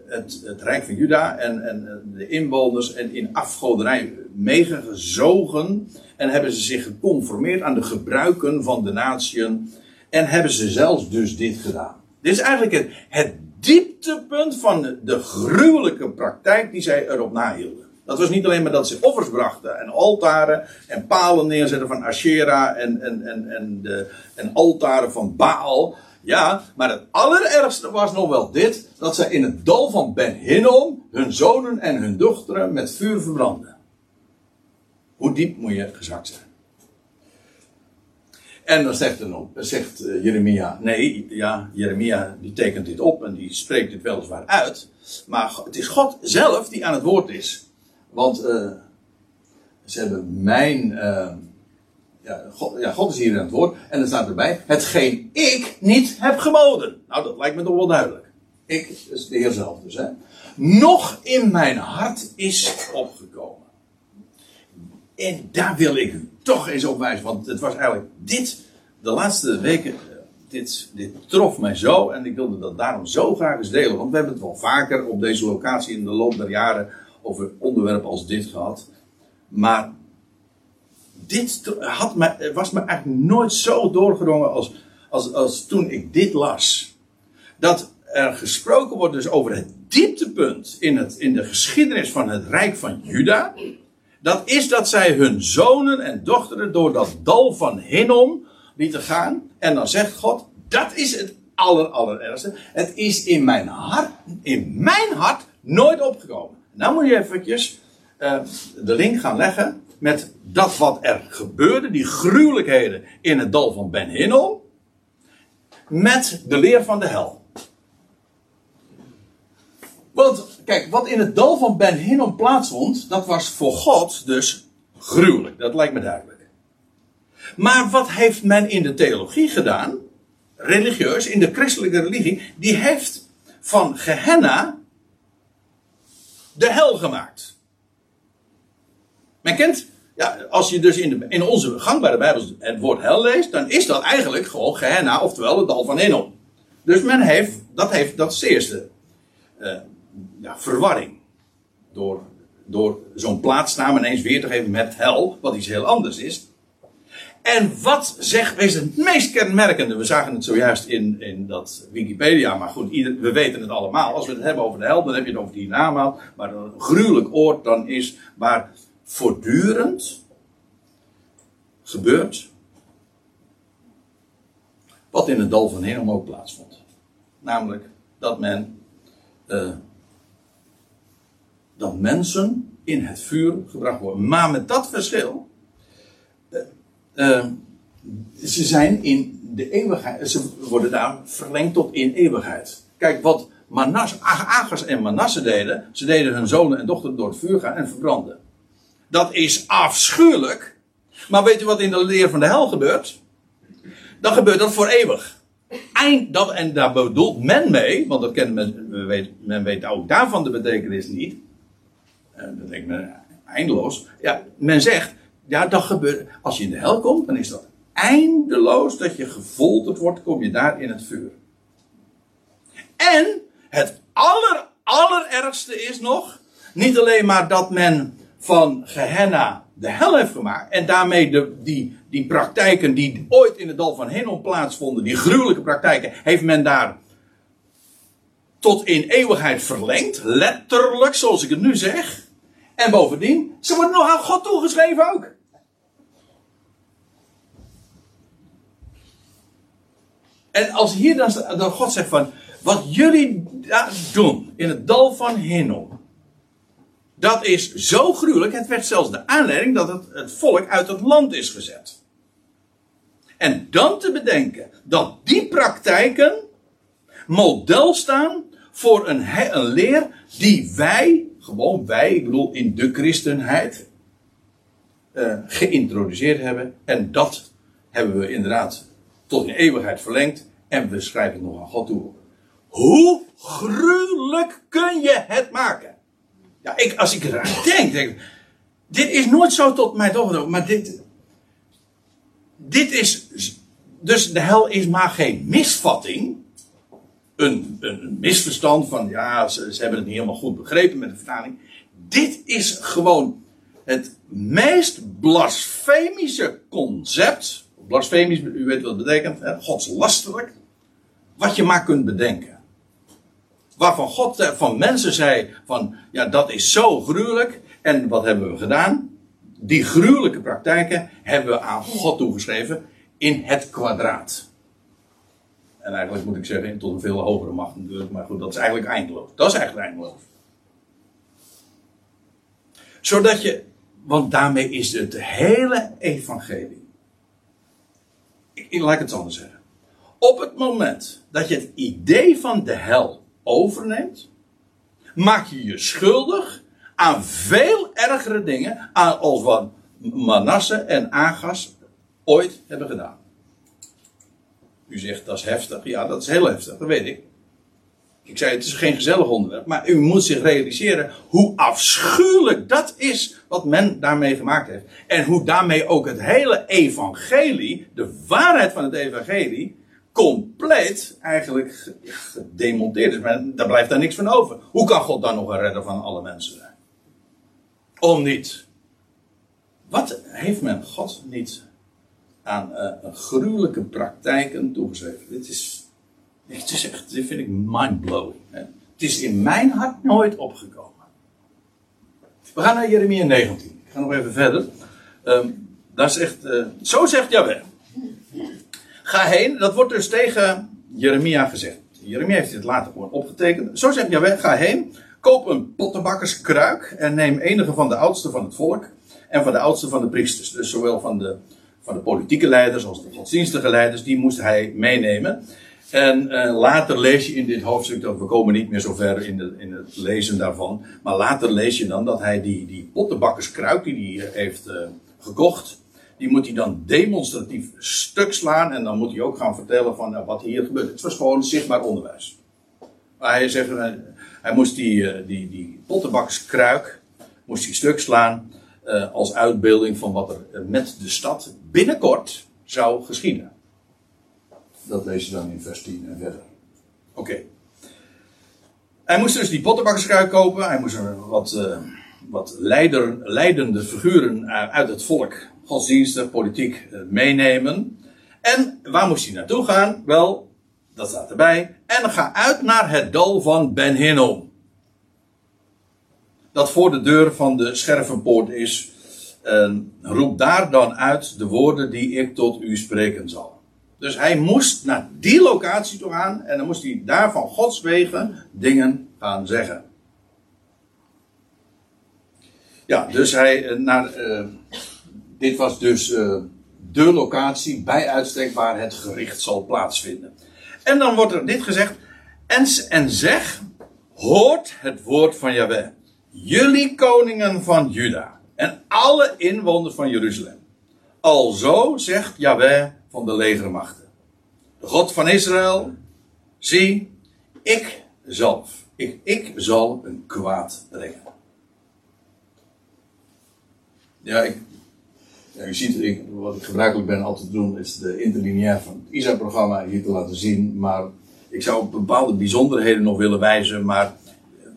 het, het, rijk van Juda en, en de inwoners en in afgoderij meegezogen en hebben ze zich geconformeerd aan de gebruiken van de natieën en hebben ze zelfs dus dit gedaan. Dit is eigenlijk het, het dieptepunt van de, gruwelijke praktijk die zij erop nahielden. Dat was niet alleen maar dat ze offers brachten en altaren en palen neerzetten van Asherah en, en, en, en, de, en altaren van Baal. Ja, maar het allerergste was nog wel dit: dat zij in het dal van Ben Hinnom hun zonen en hun dochteren met vuur verbranden. Hoe diep moet je gezakt zijn? En dan zegt, zegt eh, Jeremia, nee, ja, Jeremia die tekent dit op en die spreekt dit weliswaar uit. Maar het is God zelf die aan het woord is. Want uh, ze hebben mijn, uh, ja, God, ja, God is hier aan het woord. En er staat erbij, hetgeen ik niet heb geboden. Nou, dat lijkt me toch wel duidelijk. Ik, is de Heer zelf dus, hè. Nog in mijn hart is opgekomen. En daar wil ik u toch eens op wijzen. Want het was eigenlijk dit, de laatste weken, dit, dit trof mij zo. En ik wilde dat daarom zo graag eens delen. Want we hebben het wel vaker op deze locatie in de loop der jaren over onderwerpen als dit gehad. Maar dit had me, was me eigenlijk nooit zo doorgedrongen als, als, als toen ik dit las. Dat er gesproken wordt dus over het dieptepunt in, het, in de geschiedenis van het Rijk van Juda dat is dat zij hun zonen en dochteren door dat dal van Hinnom lieten gaan. En dan zegt God, dat is het aller, allerergste. Het is in mijn hart, in mijn hart nooit opgekomen. Nou moet je eventjes uh, de link gaan leggen met dat wat er gebeurde, die gruwelijkheden in het dal van Ben Hinnom, met de leer van de hel. Want kijk, wat in het dal van Ben Hinnom plaatsvond, dat was voor God dus gruwelijk. Dat lijkt me duidelijk. Maar wat heeft men in de theologie gedaan? Religieus, in de christelijke religie, die heeft van Gehenna de hel gemaakt. Men kent, ja, als je dus in, de, in onze gangbare Bijbel het woord hel leest, dan is dat eigenlijk gewoon Gehenna, oftewel het dal van Hinnom. Dus men heeft, dat, heeft, dat is eerste uh, ja, verwarring. Door, door zo'n plaatsnaam ineens weer te geven met hel, wat iets heel anders is. En wat zegt, wees het meest kenmerkende, we zagen het zojuist in, in dat Wikipedia, maar goed, we weten het allemaal. Als we het hebben over de hel, dan heb je het over die namaal. Maar een gruwelijk oord dan is waar voortdurend gebeurt wat in het dal van Hinnom ook plaatsvond. Namelijk dat men uh, dat mensen in het vuur gebracht worden. Maar met dat verschil. Uh, uh, ze zijn in de eeuwigheid. Ze worden daar verlengd tot in eeuwigheid. Kijk, wat Manas, Agers en Manasse deden. Ze deden hun zonen en dochteren door het vuur gaan en verbranden. Dat is afschuwelijk. Maar weet u wat in de leer van de hel gebeurt? Dan gebeurt dat voor eeuwig. Eind, dat, en daar bedoelt men mee, want dat kennen men, weet, men weet ook daarvan de betekenis niet. En dat denkt men eindeloos. Ja, men zegt, ja, dat gebeurt. Als je in de hel komt, dan is dat eindeloos dat je gefolterd wordt, kom je daar in het vuur. En het aller, allerergste is nog, niet alleen maar dat men van Gehenna de hel heeft gemaakt. En daarmee de, die, die praktijken die ooit in het dal van Hinnom plaatsvonden, die gruwelijke praktijken, heeft men daar tot in eeuwigheid verlengd. Letterlijk, zoals ik het nu zeg. En bovendien, ze worden nog aan God toegeschreven ook. En als hier dan, God zegt van, wat jullie doen in het dal van Hinnom, dat is zo gruwelijk. Het werd zelfs de aanleiding dat het, het volk uit het land is gezet. En dan te bedenken dat die praktijken model staan voor een, een leer die wij, gewoon wij, ik bedoel in de christenheid, uh, geïntroduceerd hebben. En dat hebben we inderdaad tot in eeuwigheid verlengd. En we schrijven nog aan God toe. Hoe gruwelijk kun je het maken? Ja, ik, als ik eraan denk, denk ik, dit is nooit zo tot mij doorgedrongen, maar dit, dit is, dus de hel is maar geen misvatting, een, een misverstand van, ja, ze, hebben het niet helemaal goed begrepen met de vertaling. Dit is gewoon het meest blasfemische concept, blasfemisch, u weet wat het betekent, godslasterlijk, wat je maar kunt bedenken waarvan God van mensen zei van ja dat is zo gruwelijk. En wat hebben we gedaan? Die gruwelijke praktijken hebben we aan God toegeschreven in het kwadraat. En eigenlijk moet ik zeggen tot een veel hogere macht natuurlijk. Maar goed, dat is eigenlijk eindeloos. Dat is eigenlijk eindeloos. Zodat je, want daarmee is het hele evangelie. Ik, laat het anders zeggen. Op het moment dat je het idee van de hel overneemt, maak je je schuldig aan veel ergere dingen aan als wat Manasse en Agas ooit hebben gedaan. U zegt dat is heftig. Ja, dat is heel heftig, dat weet ik. Ik zei het is geen gezellig onderwerp, maar u moet zich realiseren hoe afschuwelijk dat is wat men daarmee gemaakt heeft. En hoe daarmee ook het hele evangelie, de waarheid van het evangelie, compleet eigenlijk gedemonteerd is. Maar daar blijft daar niks van over. Hoe kan God dan nog een redder van alle mensen zijn? Om niet. Wat heeft men God niet aan uh, gruwelijke praktijken toegeschreven? Dit is, dit is echt, dit vind ik mindblowing. Hè? Het is in mijn hart nooit opgekomen. We gaan naar Jeremia 19. Ik ga nog even verder. Um, daar zegt, uh, zo zegt Jawel. Ga heen. Dat wordt dus tegen Jeremia gezegd. Jeremia heeft dit later gewoon opgetekend. Zo zegt Jawel, ga heen. Koop een pottenbakkerskruik. En neem enige van de oudsten van het volk. En van de oudsten van de priesters. Dus zowel van de, van de politieke leiders als de godsdienstige leiders. Die moest hij meenemen. En uh, later lees je in dit hoofdstuk, dat we komen niet meer zo ver in, de, in het lezen daarvan. Maar later lees je dan dat hij die, die pottenbakkerskruik die hij heeft uh, gekocht. Die moet hij dan demonstratief stuk slaan. En dan moet hij ook gaan vertellen van uh, wat hier gebeurt. Het was gewoon zichtbaar onderwijs. Hij zegt, hij moest die, die, die pottenbakkerskruik moest hij stuk slaan. Als uitbeelding van wat er met de stad binnenkort zou geschieden. Dat lees je dan in vers 10 en verder. Oké. Hij moest dus die pottenbakkerskruik kopen. Hij moest er wat, uh, wat leider, leidende figuren uit het volk, godsdienstig, politiek, uh, meenemen. En waar moest hij naartoe gaan? Wel, dat staat erbij. En ga uit naar het dal van Ben Hinnom. Dat voor de deur van de schervenpoort is. En roep daar dan uit de woorden die ik tot u spreken zal. Dus hij moest naar die locatie toe gaan en dan moest hij daar van Gods wegen dingen gaan zeggen. Ja, dus hij eh, naar. Uh, dit was dus uh, de locatie bij uitstek waar het gericht zal plaatsvinden. En dan wordt er dit gezegd. En, en zeg, hoort het woord van Yahweh. Jullie koningen van Juda. En alle inwoners van Jeruzalem. Alzo zegt Yahweh van de legermachten. De God van Israël, zie, ik zal, ik, ik zal een kwaad brengen. Ja, ik, ja, u ziet, wat ik gebruikelijk ben altijd te doen, is de interlineair van het ISA-programma hier te laten zien. Maar ik zou op bepaalde bijzonderheden nog willen wijzen, maar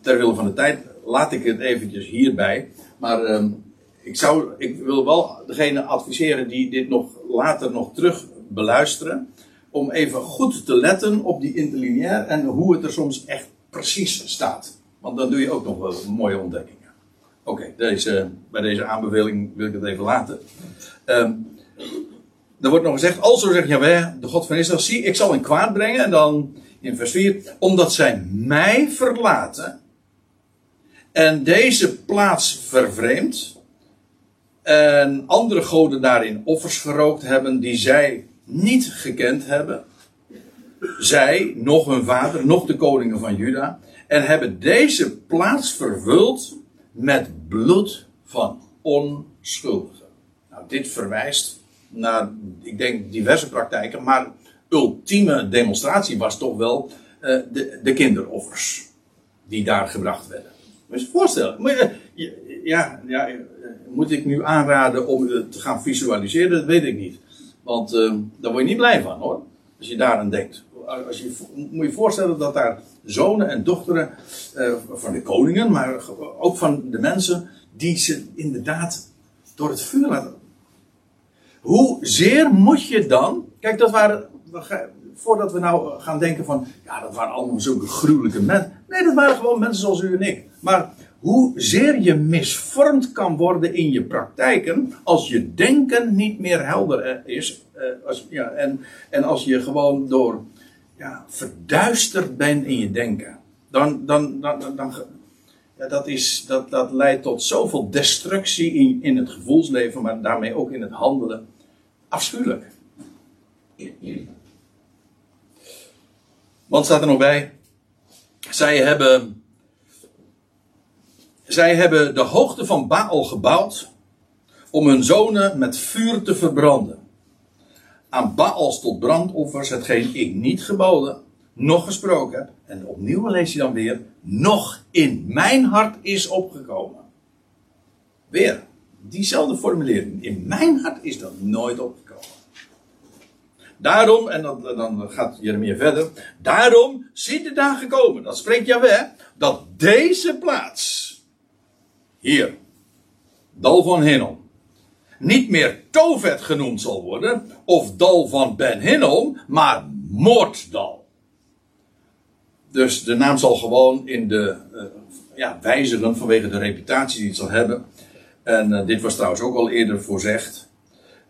ter wille van de tijd laat ik het eventjes hierbij. Maar um, ik, zou, ik wil wel degene adviseren die dit nog later nog terug beluisteren. Om even goed te letten op die interlineair en hoe het er soms echt precies staat. Want dan doe je ook nog wel mooie ontdekkingen. Oké, deze, bij deze aanbeveling wil ik het even laten. Um, er wordt nog gezegd, also zegt Jaweh, de God van Israël, zie, ik zal een kwaad brengen. En dan in vers 4, omdat zij mij verlaten en deze plaats vervreemd en andere goden daarin offers gerookt hebben die zij niet gekend hebben. Zij, nog hun vader, nog de koningen van Juda. En hebben deze plaats vervuld met bloed van onschuldigen. Nou, dit verwijst naar, ik denk, diverse praktijken. Maar ultieme demonstratie was toch wel uh, de, de kinderoffers. Die daar gebracht werden. Moet je voorstellen. Moet je, ja, ja, moet ik nu aanraden om het te gaan visualiseren? Dat weet ik niet. Want uh, daar word je niet blij van hoor. Als je daaraan denkt. Als je, moet je voorstellen dat daar zonen en dochteren van de koningen, maar ook van de mensen, die ze inderdaad door het vuur laten. Hoe zeer moet je dan. Kijk, dat waren. Voordat we nou gaan denken van. Ja, dat waren allemaal zulke gruwelijke mensen. Nee, dat waren gewoon mensen zoals u en ik. Maar hoezeer je misvormd kan worden in je praktijken als je denken niet meer helder is. Uh, als, ja, en, en als je gewoon door ja, verduisterd bent in je denken. Dan, dan, dan, dan, dan ja, dat, is, dat, dat leidt tot zoveel destructie in, in het gevoelsleven, maar daarmee ook in het handelen. Afschuwelijk. Want staat er nog bij? Zij hebben zij hebben de hoogte van Baal gebouwd om hun zonen met vuur te verbranden. Aan Baals tot brandoffers hetgeen ik niet geboden, nog gesproken heb. En opnieuw lees je dan weer, nog in mijn hart is opgekomen. Weer, diezelfde formulering. In mijn hart is dat nooit opgekomen. Daarom, en dan, dan gaat Jeremia verder. Daarom ziet de dag gekomen, dat spreekt Jaweh, dat deze plaats hier, Dal van Hinnom, niet meer Tovet genoemd zal worden, of Dal van Ben Hinnom, maar Moorddal. Dus de naam zal gewoon in de, uh, ja, wijzigen vanwege de reputatie die het zal hebben. En uh, dit was trouwens ook al eerder voorzegd.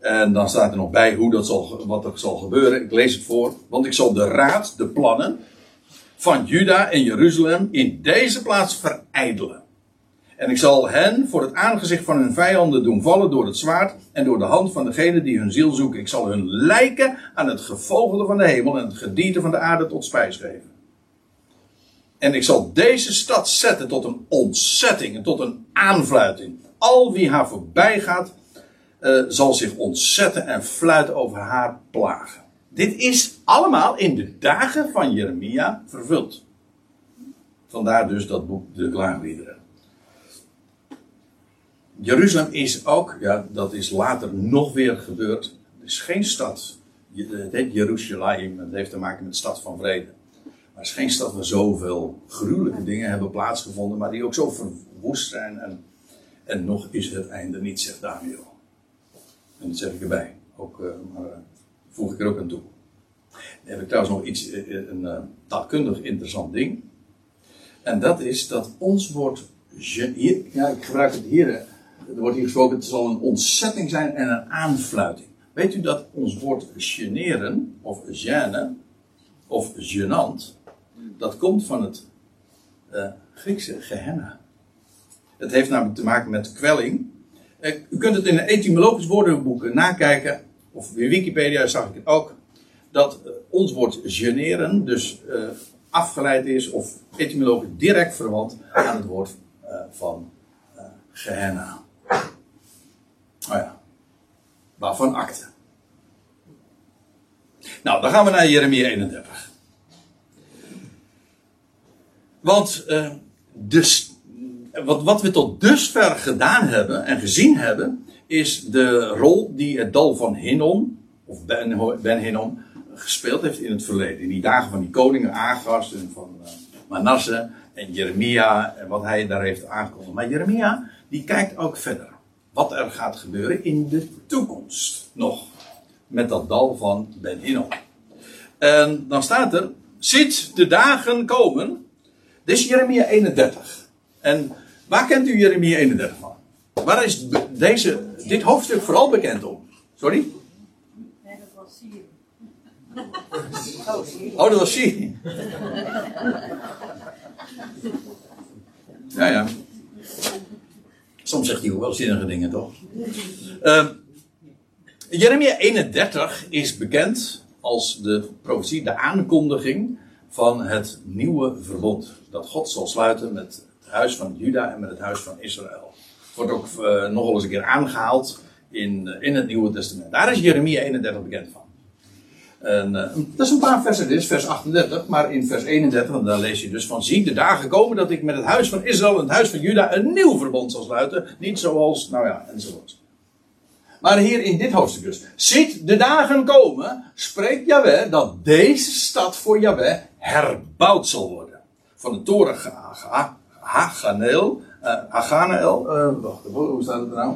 En dan staat er nog bij hoe dat zal, wat er zal gebeuren. Ik lees het voor. Want ik zal de raad, de plannen van Juda en Jeruzalem in deze plaats verijdelen. En ik zal hen voor het aangezicht van hun vijanden doen vallen door het zwaard en door de hand van degene die hun ziel zoeken. Ik zal hun lijken aan het gevogelde van de hemel en het gedierte van de aarde tot spijs geven. En ik zal deze stad zetten tot een ontzetting en tot een aanfluiting. Al wie haar voorbij gaat, uh, zal zich ontzetten en fluiten over haar plagen. Dit is allemaal in de dagen van Jeremia vervuld. Vandaar dus dat boek De Klaagliederen. Jeruzalem is ook, ja, dat is later nog weer gebeurd. Het is geen stad. Het heet Jeruzalem, het heeft te maken met de stad van vrede. Maar het is geen stad waar zoveel gruwelijke dingen hebben plaatsgevonden, maar die ook zo verwoest zijn. En, en nog is het einde niet, zegt Daniel. En dat zeg ik erbij. Ook, uh, maar uh, voeg ik er ook aan toe. Dan heb ik trouwens nog iets, uh, een taalkundig interessant ding. En dat is dat ons woord. Hier, ja, ik gebruik het hier. Er wordt hier gesproken, het zal een ontzetting zijn en een aanfluiting. Weet u dat ons woord generen, of gêne, of genant, dat komt van het Griekse gehenna. Het heeft namelijk te maken met kwelling eh, u kunt het in een etymologisch woordenboek nakijken, of in Wikipedia zag ik het ook, dat eh, ons woord generen dus uh, afgeleid is of etymologisch direct verwant aan het woord van uh, Gehenna. Oh ja, waarvan akte. Nou, dan gaan we naar Jeremia 31. Want de, wat, wat we tot dusver gedaan hebben en gezien hebben, is de rol die het dal van Hinnom, of Ben, ben Hinnom, gespeeld heeft in het verleden. In die dagen van die koningen Agas en van uh, Manasse en Jeremia en wat hij daar heeft aangekondigd. Maar Jeremia, die kijkt ook verder. Wat er gaat gebeuren in de toekomst nog. Met dat dal van Ben Hinnom. En dan staat er, ziet de dagen komen. Dit is Jeremia 31. En Waar kent u Jeremia 31 van? Waar is deze, dit hoofdstuk vooral bekend om? Sorry? Nee, dat was Syrië. Oh, dat was Syrië. Ja, ja. Soms zegt hij ook wel zinnige dingen, toch? Uh, Jeremia 31 is bekend als de profetie, de aankondiging van het nieuwe verbond. Dat God zal sluiten met huis van Juda en met het huis van Israël. Wordt ook uh, nogal eens een keer aangehaald in, uh, in het Nieuwe Testament. Daar is Jeremia 31 bekend van. En, uh, dat is een paar versen, dit vers 38, maar in vers 31, dan lees je dus van, zie de dagen komen dat ik met het huis van Israël en het huis van Juda een nieuw verbond zal sluiten. Niet zoals, nou ja, enzovoort. Maar hier in dit hoofdstuk dus. Ziet de dagen komen, spreekt Yahweh dat deze stad voor Yahweh herbouwd zal worden. Van de toren Haganeel. Uh, Haganael. Uh, wacht, hoe staat het er nou?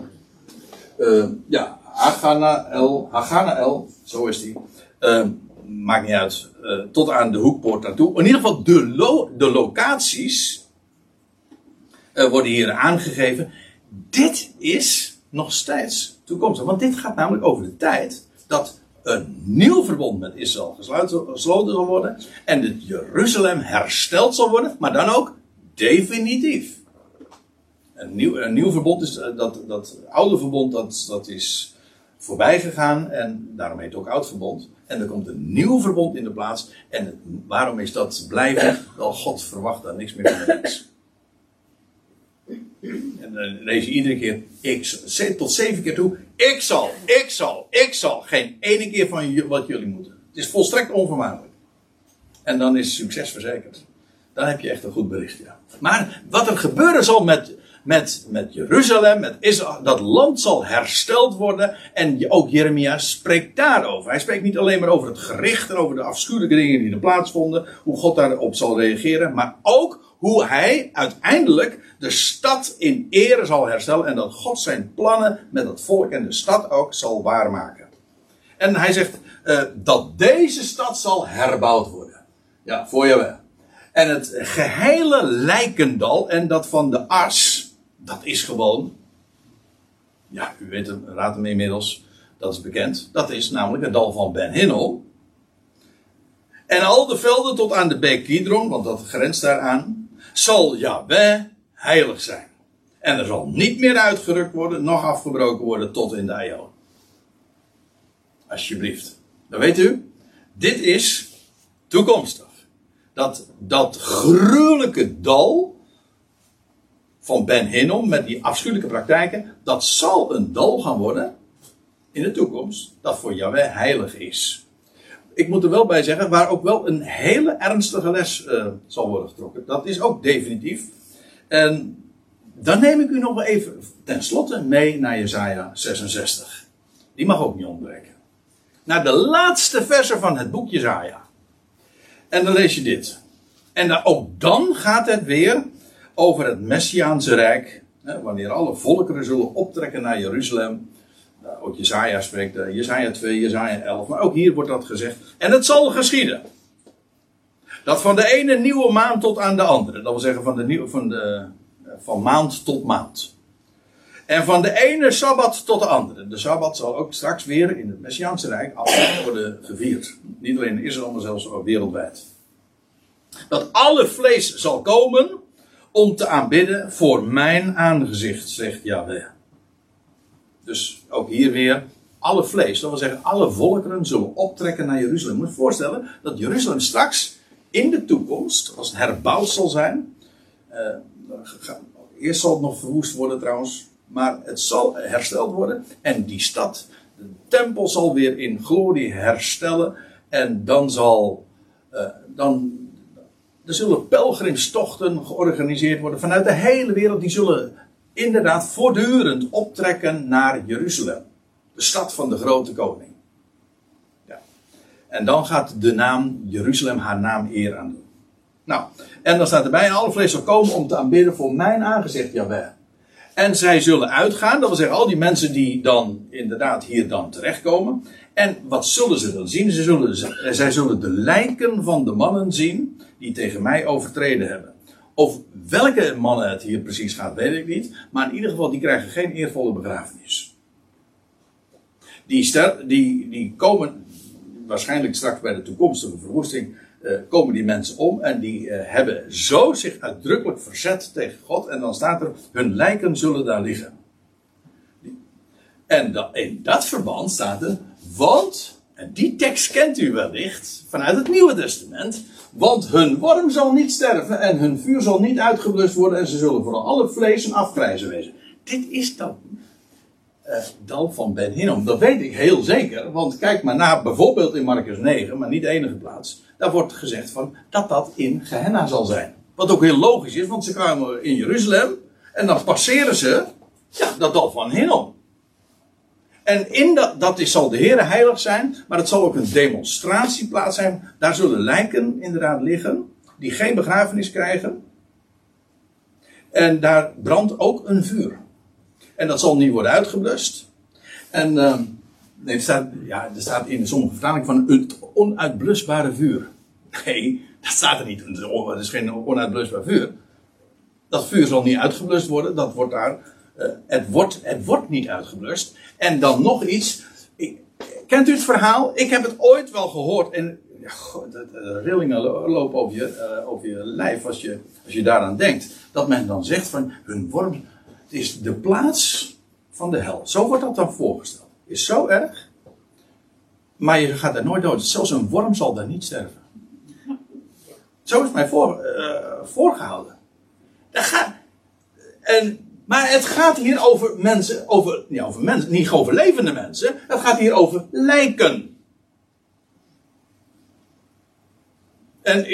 Uh, ja, Haganael. Haganael, zo is die. maakt niet uit. tot aan de hoekpoort naartoe. In ieder geval, de, de locaties worden hier aangegeven. Dit is nog steeds toekomstig. Want dit gaat namelijk over de tijd dat een nieuw verbond met Israël gesloten zal worden. En dat Jeruzalem hersteld zal worden. Maar dan ook definitief. Een nieuw, een nieuw verbond is eh, dat, dat oude verbond dat, dat is voorbij gegaan en daarom heet het ook oud verbond. En er komt een nieuw verbond in de plaats. En waarom is dat blijven? Wel, God verwacht daar niks meer van. En dan lees je iedere keer, ik, tot zeven keer toe, ik zal, ik zal, ik zal. Geen ene keer van wat jullie moeten. Het is volstrekt onvermijdelijk. En dan is succes verzekerd. Dan heb je echt een goed bericht, ja. Maar wat er gebeuren zal met, met, met Jeruzalem, met Israël, dat land zal hersteld worden. En ook Jeremia spreekt daarover. Hij spreekt niet alleen maar over het gericht en over de afschuwelijke dingen die er plaatsvonden, hoe God daarop zal reageren, maar ook hoe hij uiteindelijk de stad in ere zal herstellen en dat God zijn plannen met het volk en de stad ook zal waarmaken. En hij zegt uh, dat deze stad zal herbouwd worden. Ja, voor je wel. En het gehele lijkendal en dat van de as, dat is gewoon, ja, u weet het, raadt hem inmiddels, dat is bekend. Dat is namelijk het dal van Ben Hinnom. En al de velden tot aan de beek Kidron, want dat grenst daaraan, zal Yahweh heilig zijn. En er zal niet meer uitgerukt worden, nog afgebroken worden tot in de aion. Alsjeblieft. Dan weet u, dit is toekomstig. Dat, dat gruwelijke dal van Ben Hinnom met die afschuwelijke praktijken, dat zal een dal gaan worden in de toekomst dat voor Yahweh heilig is. Ik moet er wel bij zeggen, waar ook wel een hele ernstige les uh, zal worden getrokken. Dat is ook definitief. En dan neem ik u nog even tenslotte mee naar Jesaja 66. Die mag ook niet ontbreken. Naar de laatste versen van het boek Jesaja. En dan lees je dit. En dan, ook dan gaat het weer over het Messiaanse Rijk. Hè, wanneer alle volkeren zullen optrekken naar Jeruzalem. Nou, ook Jezaja spreekt, uh, Jezaja 2, Jezaja 11. Maar ook hier wordt dat gezegd. En het zal geschieden. Dat van de ene nieuwe maand tot aan de andere. Dat wil zeggen van, de nieuwe, van, de, eh, van maand tot maand. En van de ene sabbat tot de andere. De sabbat zal ook straks weer in het Messiaanse Rijk altijd worden gevierd. Niet alleen in Israël, maar zelfs ook wereldwijd. Dat alle vlees zal komen om te aanbidden voor mijn aangezicht, zegt Yahweh. Dus ook hier weer alle vlees, dat wil zeggen alle volkeren zullen optrekken naar Jeruzalem. Je moet je voorstellen dat Jeruzalem straks in de toekomst, als het herbouwd zal zijn, uh, eerst zal het nog verwoest worden trouwens, maar het zal hersteld worden en die stad, de tempel zal weer in glorie herstellen en dan zal, uh, dan er zullen pelgrimstochten georganiseerd worden vanuit de hele wereld. Die zullen inderdaad voortdurend optrekken naar Jeruzalem. De stad van de grote koning. Ja. En dan gaat de naam Jeruzalem haar naam eer aan doen. Nou, en dan staat erbij: alle vlees zal komen om te aanbidden voor mijn aangezicht, Jawel. En zij zullen uitgaan, dat wil zeggen, al die mensen die dan inderdaad hier dan terechtkomen. En wat zullen ze dan zien? Ze zullen, zij zullen de lijken van de mannen zien die tegen mij overtreden hebben. Of welke mannen het hier precies gaat, weet ik niet. Maar in ieder geval, die krijgen geen eervolle begrafenis. Die, ster, die, die komen waarschijnlijk straks bij de toekomstige verwoesting. Uh, komen die mensen om en die uh, hebben zo zich uitdrukkelijk verzet tegen God. En dan staat er: hun lijken zullen daar liggen. En in dat verband staat er: want, en die tekst kent u wellicht vanuit het Nieuwe Testament. Want hun worm zal niet sterven en hun vuur zal niet uitgeblust worden en ze zullen voor alle vlees een afgrijzen wezen. Dit is dan uh, dal van Ben Hinnom. Dat weet ik heel zeker, want kijk maar naar bijvoorbeeld in Marcus 9, maar niet de enige plaats. Daar wordt gezegd van dat dat in Gehenna zal zijn. Wat ook heel logisch is, want ze kwamen in Jeruzalem en dan passeren ze ja, dat dal van Hinnom. En in dat, dat is, zal de Heer heilig zijn, maar het zal ook een demonstratieplaats zijn. Daar zullen lijken inderdaad liggen, die geen begrafenis krijgen. En daar brandt ook een vuur. En dat zal niet worden uitgeblust. En uh, er, staat, ja, er staat in sommige vertalingen van het onuitblusbare vuur. Nee, dat staat er niet. Het is geen onuitblusbaar vuur. Dat vuur zal niet uitgeblust worden. Dat wordt daar uh, het, wordt, het wordt niet uitgeblust. En dan nog iets. Kent u het verhaal? Ik heb het ooit wel gehoord. En de, rillingen lopen over je, uh, over je lijf als je, als je daaraan denkt. Dat men dan zegt van hun worm. Het is de plaats van de hel. Zo wordt dat dan voorgesteld. Is zo erg. Maar je gaat er nooit dood. Zelfs een worm zal daar niet sterven. Zo is mij voor, uh, voorgehouden. En maar het gaat hier over mensen, over, niet over mensen, niet over levende mensen. Het gaat hier over lijken. En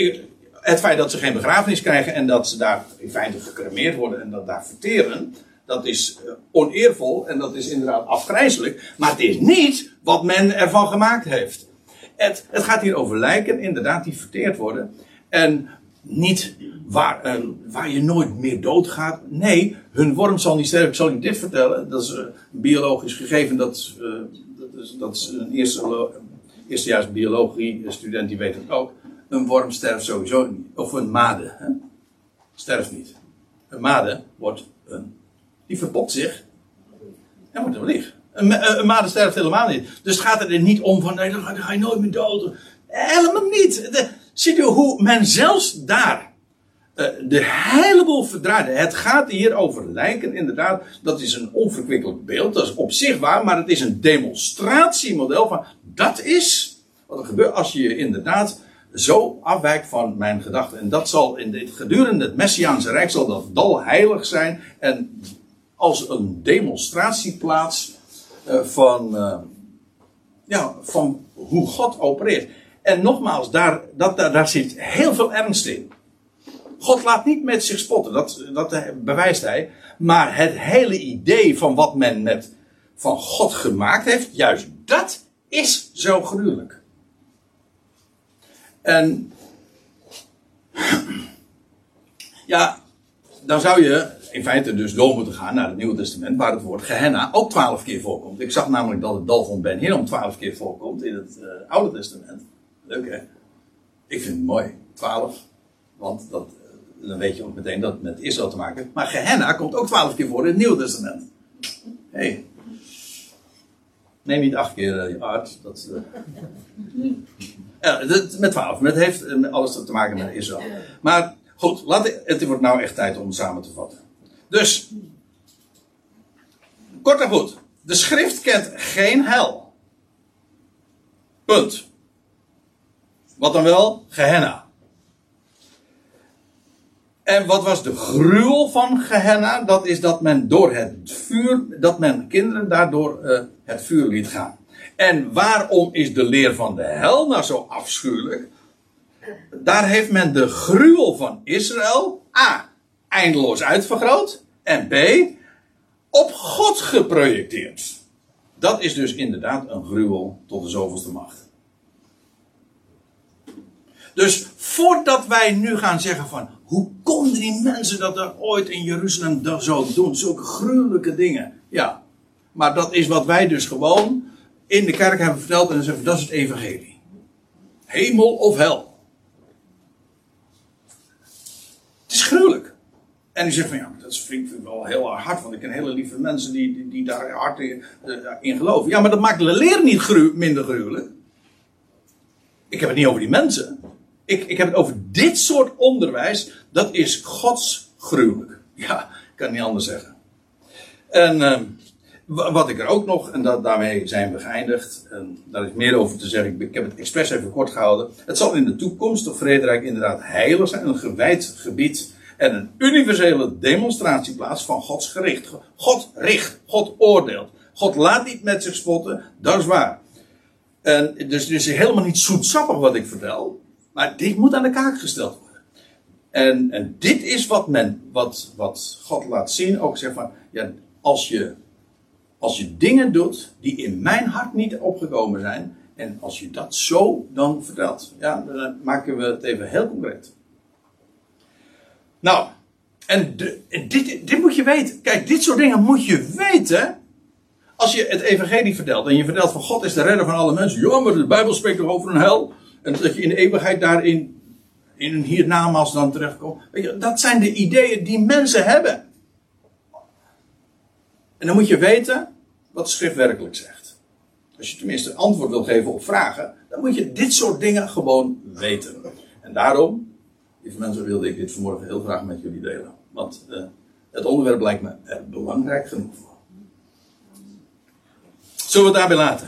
het feit dat ze geen begrafenis krijgen en dat ze daar in feite gecremeerd worden en dat daar verteren, dat is eh, oneervol en dat is inderdaad afgrijzelijk. Maar het is niet wat men ervan gemaakt heeft. Het, het gaat hier over lijken, inderdaad, die verteerd worden. En niet waar, uh, waar je nooit meer doodgaat. Nee, hun worm zal niet sterven. Ik zal je dit vertellen. Dat is uh, biologisch gegeven. Dat, uh, dat, is, dat is een eerste, eerstejaars biologie student die weet het ook. Een worm sterft sowieso niet. Of een made. Hè? Sterft niet. Een made wordt een. Die verpopt zich. En wordt een lieg. Een, een made sterft helemaal niet. Dus het gaat er niet om van. Nee, ga je nooit meer dood. Helemaal niet. De, ziet u hoe men zelfs daar eh, de heleboel verdraaide. Het gaat hier over lijken, inderdaad. Dat is een onverkwikkelijk beeld. Dat is op zich waar, maar het is een demonstratiemodel van. Dat is wat er gebeurt als je je inderdaad zo afwijkt van mijn gedachten. En dat zal in dit gedurende het Messiaanse Rijk zal dat dal heilig zijn. En als een demonstratieplaats uh, van, uh, ja, van hoe God opereert. En nogmaals, daar, dat, daar, daar zit heel veel ernst in. God laat niet met zich spotten, dat, dat bewijst hij. Maar het hele idee van wat men met van God gemaakt heeft, juist dat is zo gruwelijk. En ja, dan zou je in feite dus door moeten gaan naar het Nieuwe Testament, waar het woord Gehenna ook twaalf keer voorkomt. Ik zag namelijk dat het dal van Ben Hinnom twaalf keer voorkomt in het uh, Oude Testament. Leuk hè? Ik vind het mooi. Twaalf. Want dat, uh, dan weet je ook meteen dat het met Israël te maken heeft. Maar Gehenna komt ook twaalf keer voor in het Nieuwe Testament. Hey. Neem niet acht keer uh, je art. Dat, met twaalf. Het heeft alles te maken met Israël. Maar goed, laat, het wordt nou echt tijd om samen te vatten. Dus, kort en goed. De schrift kent geen hel. Punt. Wat dan wel? Gehenna. En wat was de gruwel van Gehenna? Dat is dat men door het vuur, dat men kinderen daardoor uh, het vuur liet gaan. En waarom is de leer van de hel nou zo afschuwelijk? Daar heeft men de gruwel van Israël A. eindeloos uitvergroot. En B. op God geprojecteerd. Dat is dus inderdaad een gruwel tot de zoveelste macht. Dus voordat wij nu gaan zeggen van hoe konden die mensen dat er ooit in Jeruzalem zo doen, zulke gruwelijke dingen. Ja, maar dat is wat wij dus gewoon in de kerk hebben verteld en dan zeggen dat is het evangelie. Hemel of hel. Het is gruwelijk. En die zegt van ja, dat vind ik wel heel hard, want ik ken hele lieve mensen die, die, daar hard in, uh, in, geloven. Ja, maar dat maakt de leer niet gru minder gruwelijk. Ik heb het niet over die mensen. Ik, ik heb het over dit soort onderwijs. Dat is Gods gruwelijk. Ja, ik kan niet anders zeggen. En uh, wat ik er ook nog, en dat, daarmee zijn we geëindigd, en daar is meer over te zeggen, ik, heb het expres even kort gehouden. Het zal in de toekomst of vrederijk inderdaad heilig zijn, een gewijd gebied en een universele demonstratieplaats van Gods gericht. God richt, God oordeelt. God laat niet met zich spotten, dat is waar. En dus het is helemaal niet zoetsappig wat ik vertel, maar dit moet aan de kaak gesteld worden. En, en dit is wat men, wat, wat God laat zien, ook zeg van, ja, als je als je dingen doet die in mijn hart niet opgekomen zijn. En als je dat zo dan vertelt. Ja, dan maken we het even heel concreet. Nou, en, dit, dit moet je weten. Kijk, dit soort dingen moet je weten. Als je het evangelie vertelt. En je vertelt van God is de redder van alle mensen. Ja, maar de Bijbel spreekt toch over een hel. En dat je in de eeuwigheid daarin in een hiernamaals dan terechtkomt. Dat zijn de ideeën die mensen hebben. En dan moet je weten wat de schrift werkelijk zegt. Als je tenminste antwoord wil geven op vragen, dan moet je dit soort dingen gewoon weten. En daarom, lieve mensen, wilde ik dit vanmorgen heel graag met jullie delen. Want uh, het onderwerp lijkt me er belangrijk genoeg voor. Zullen we daarbij laten?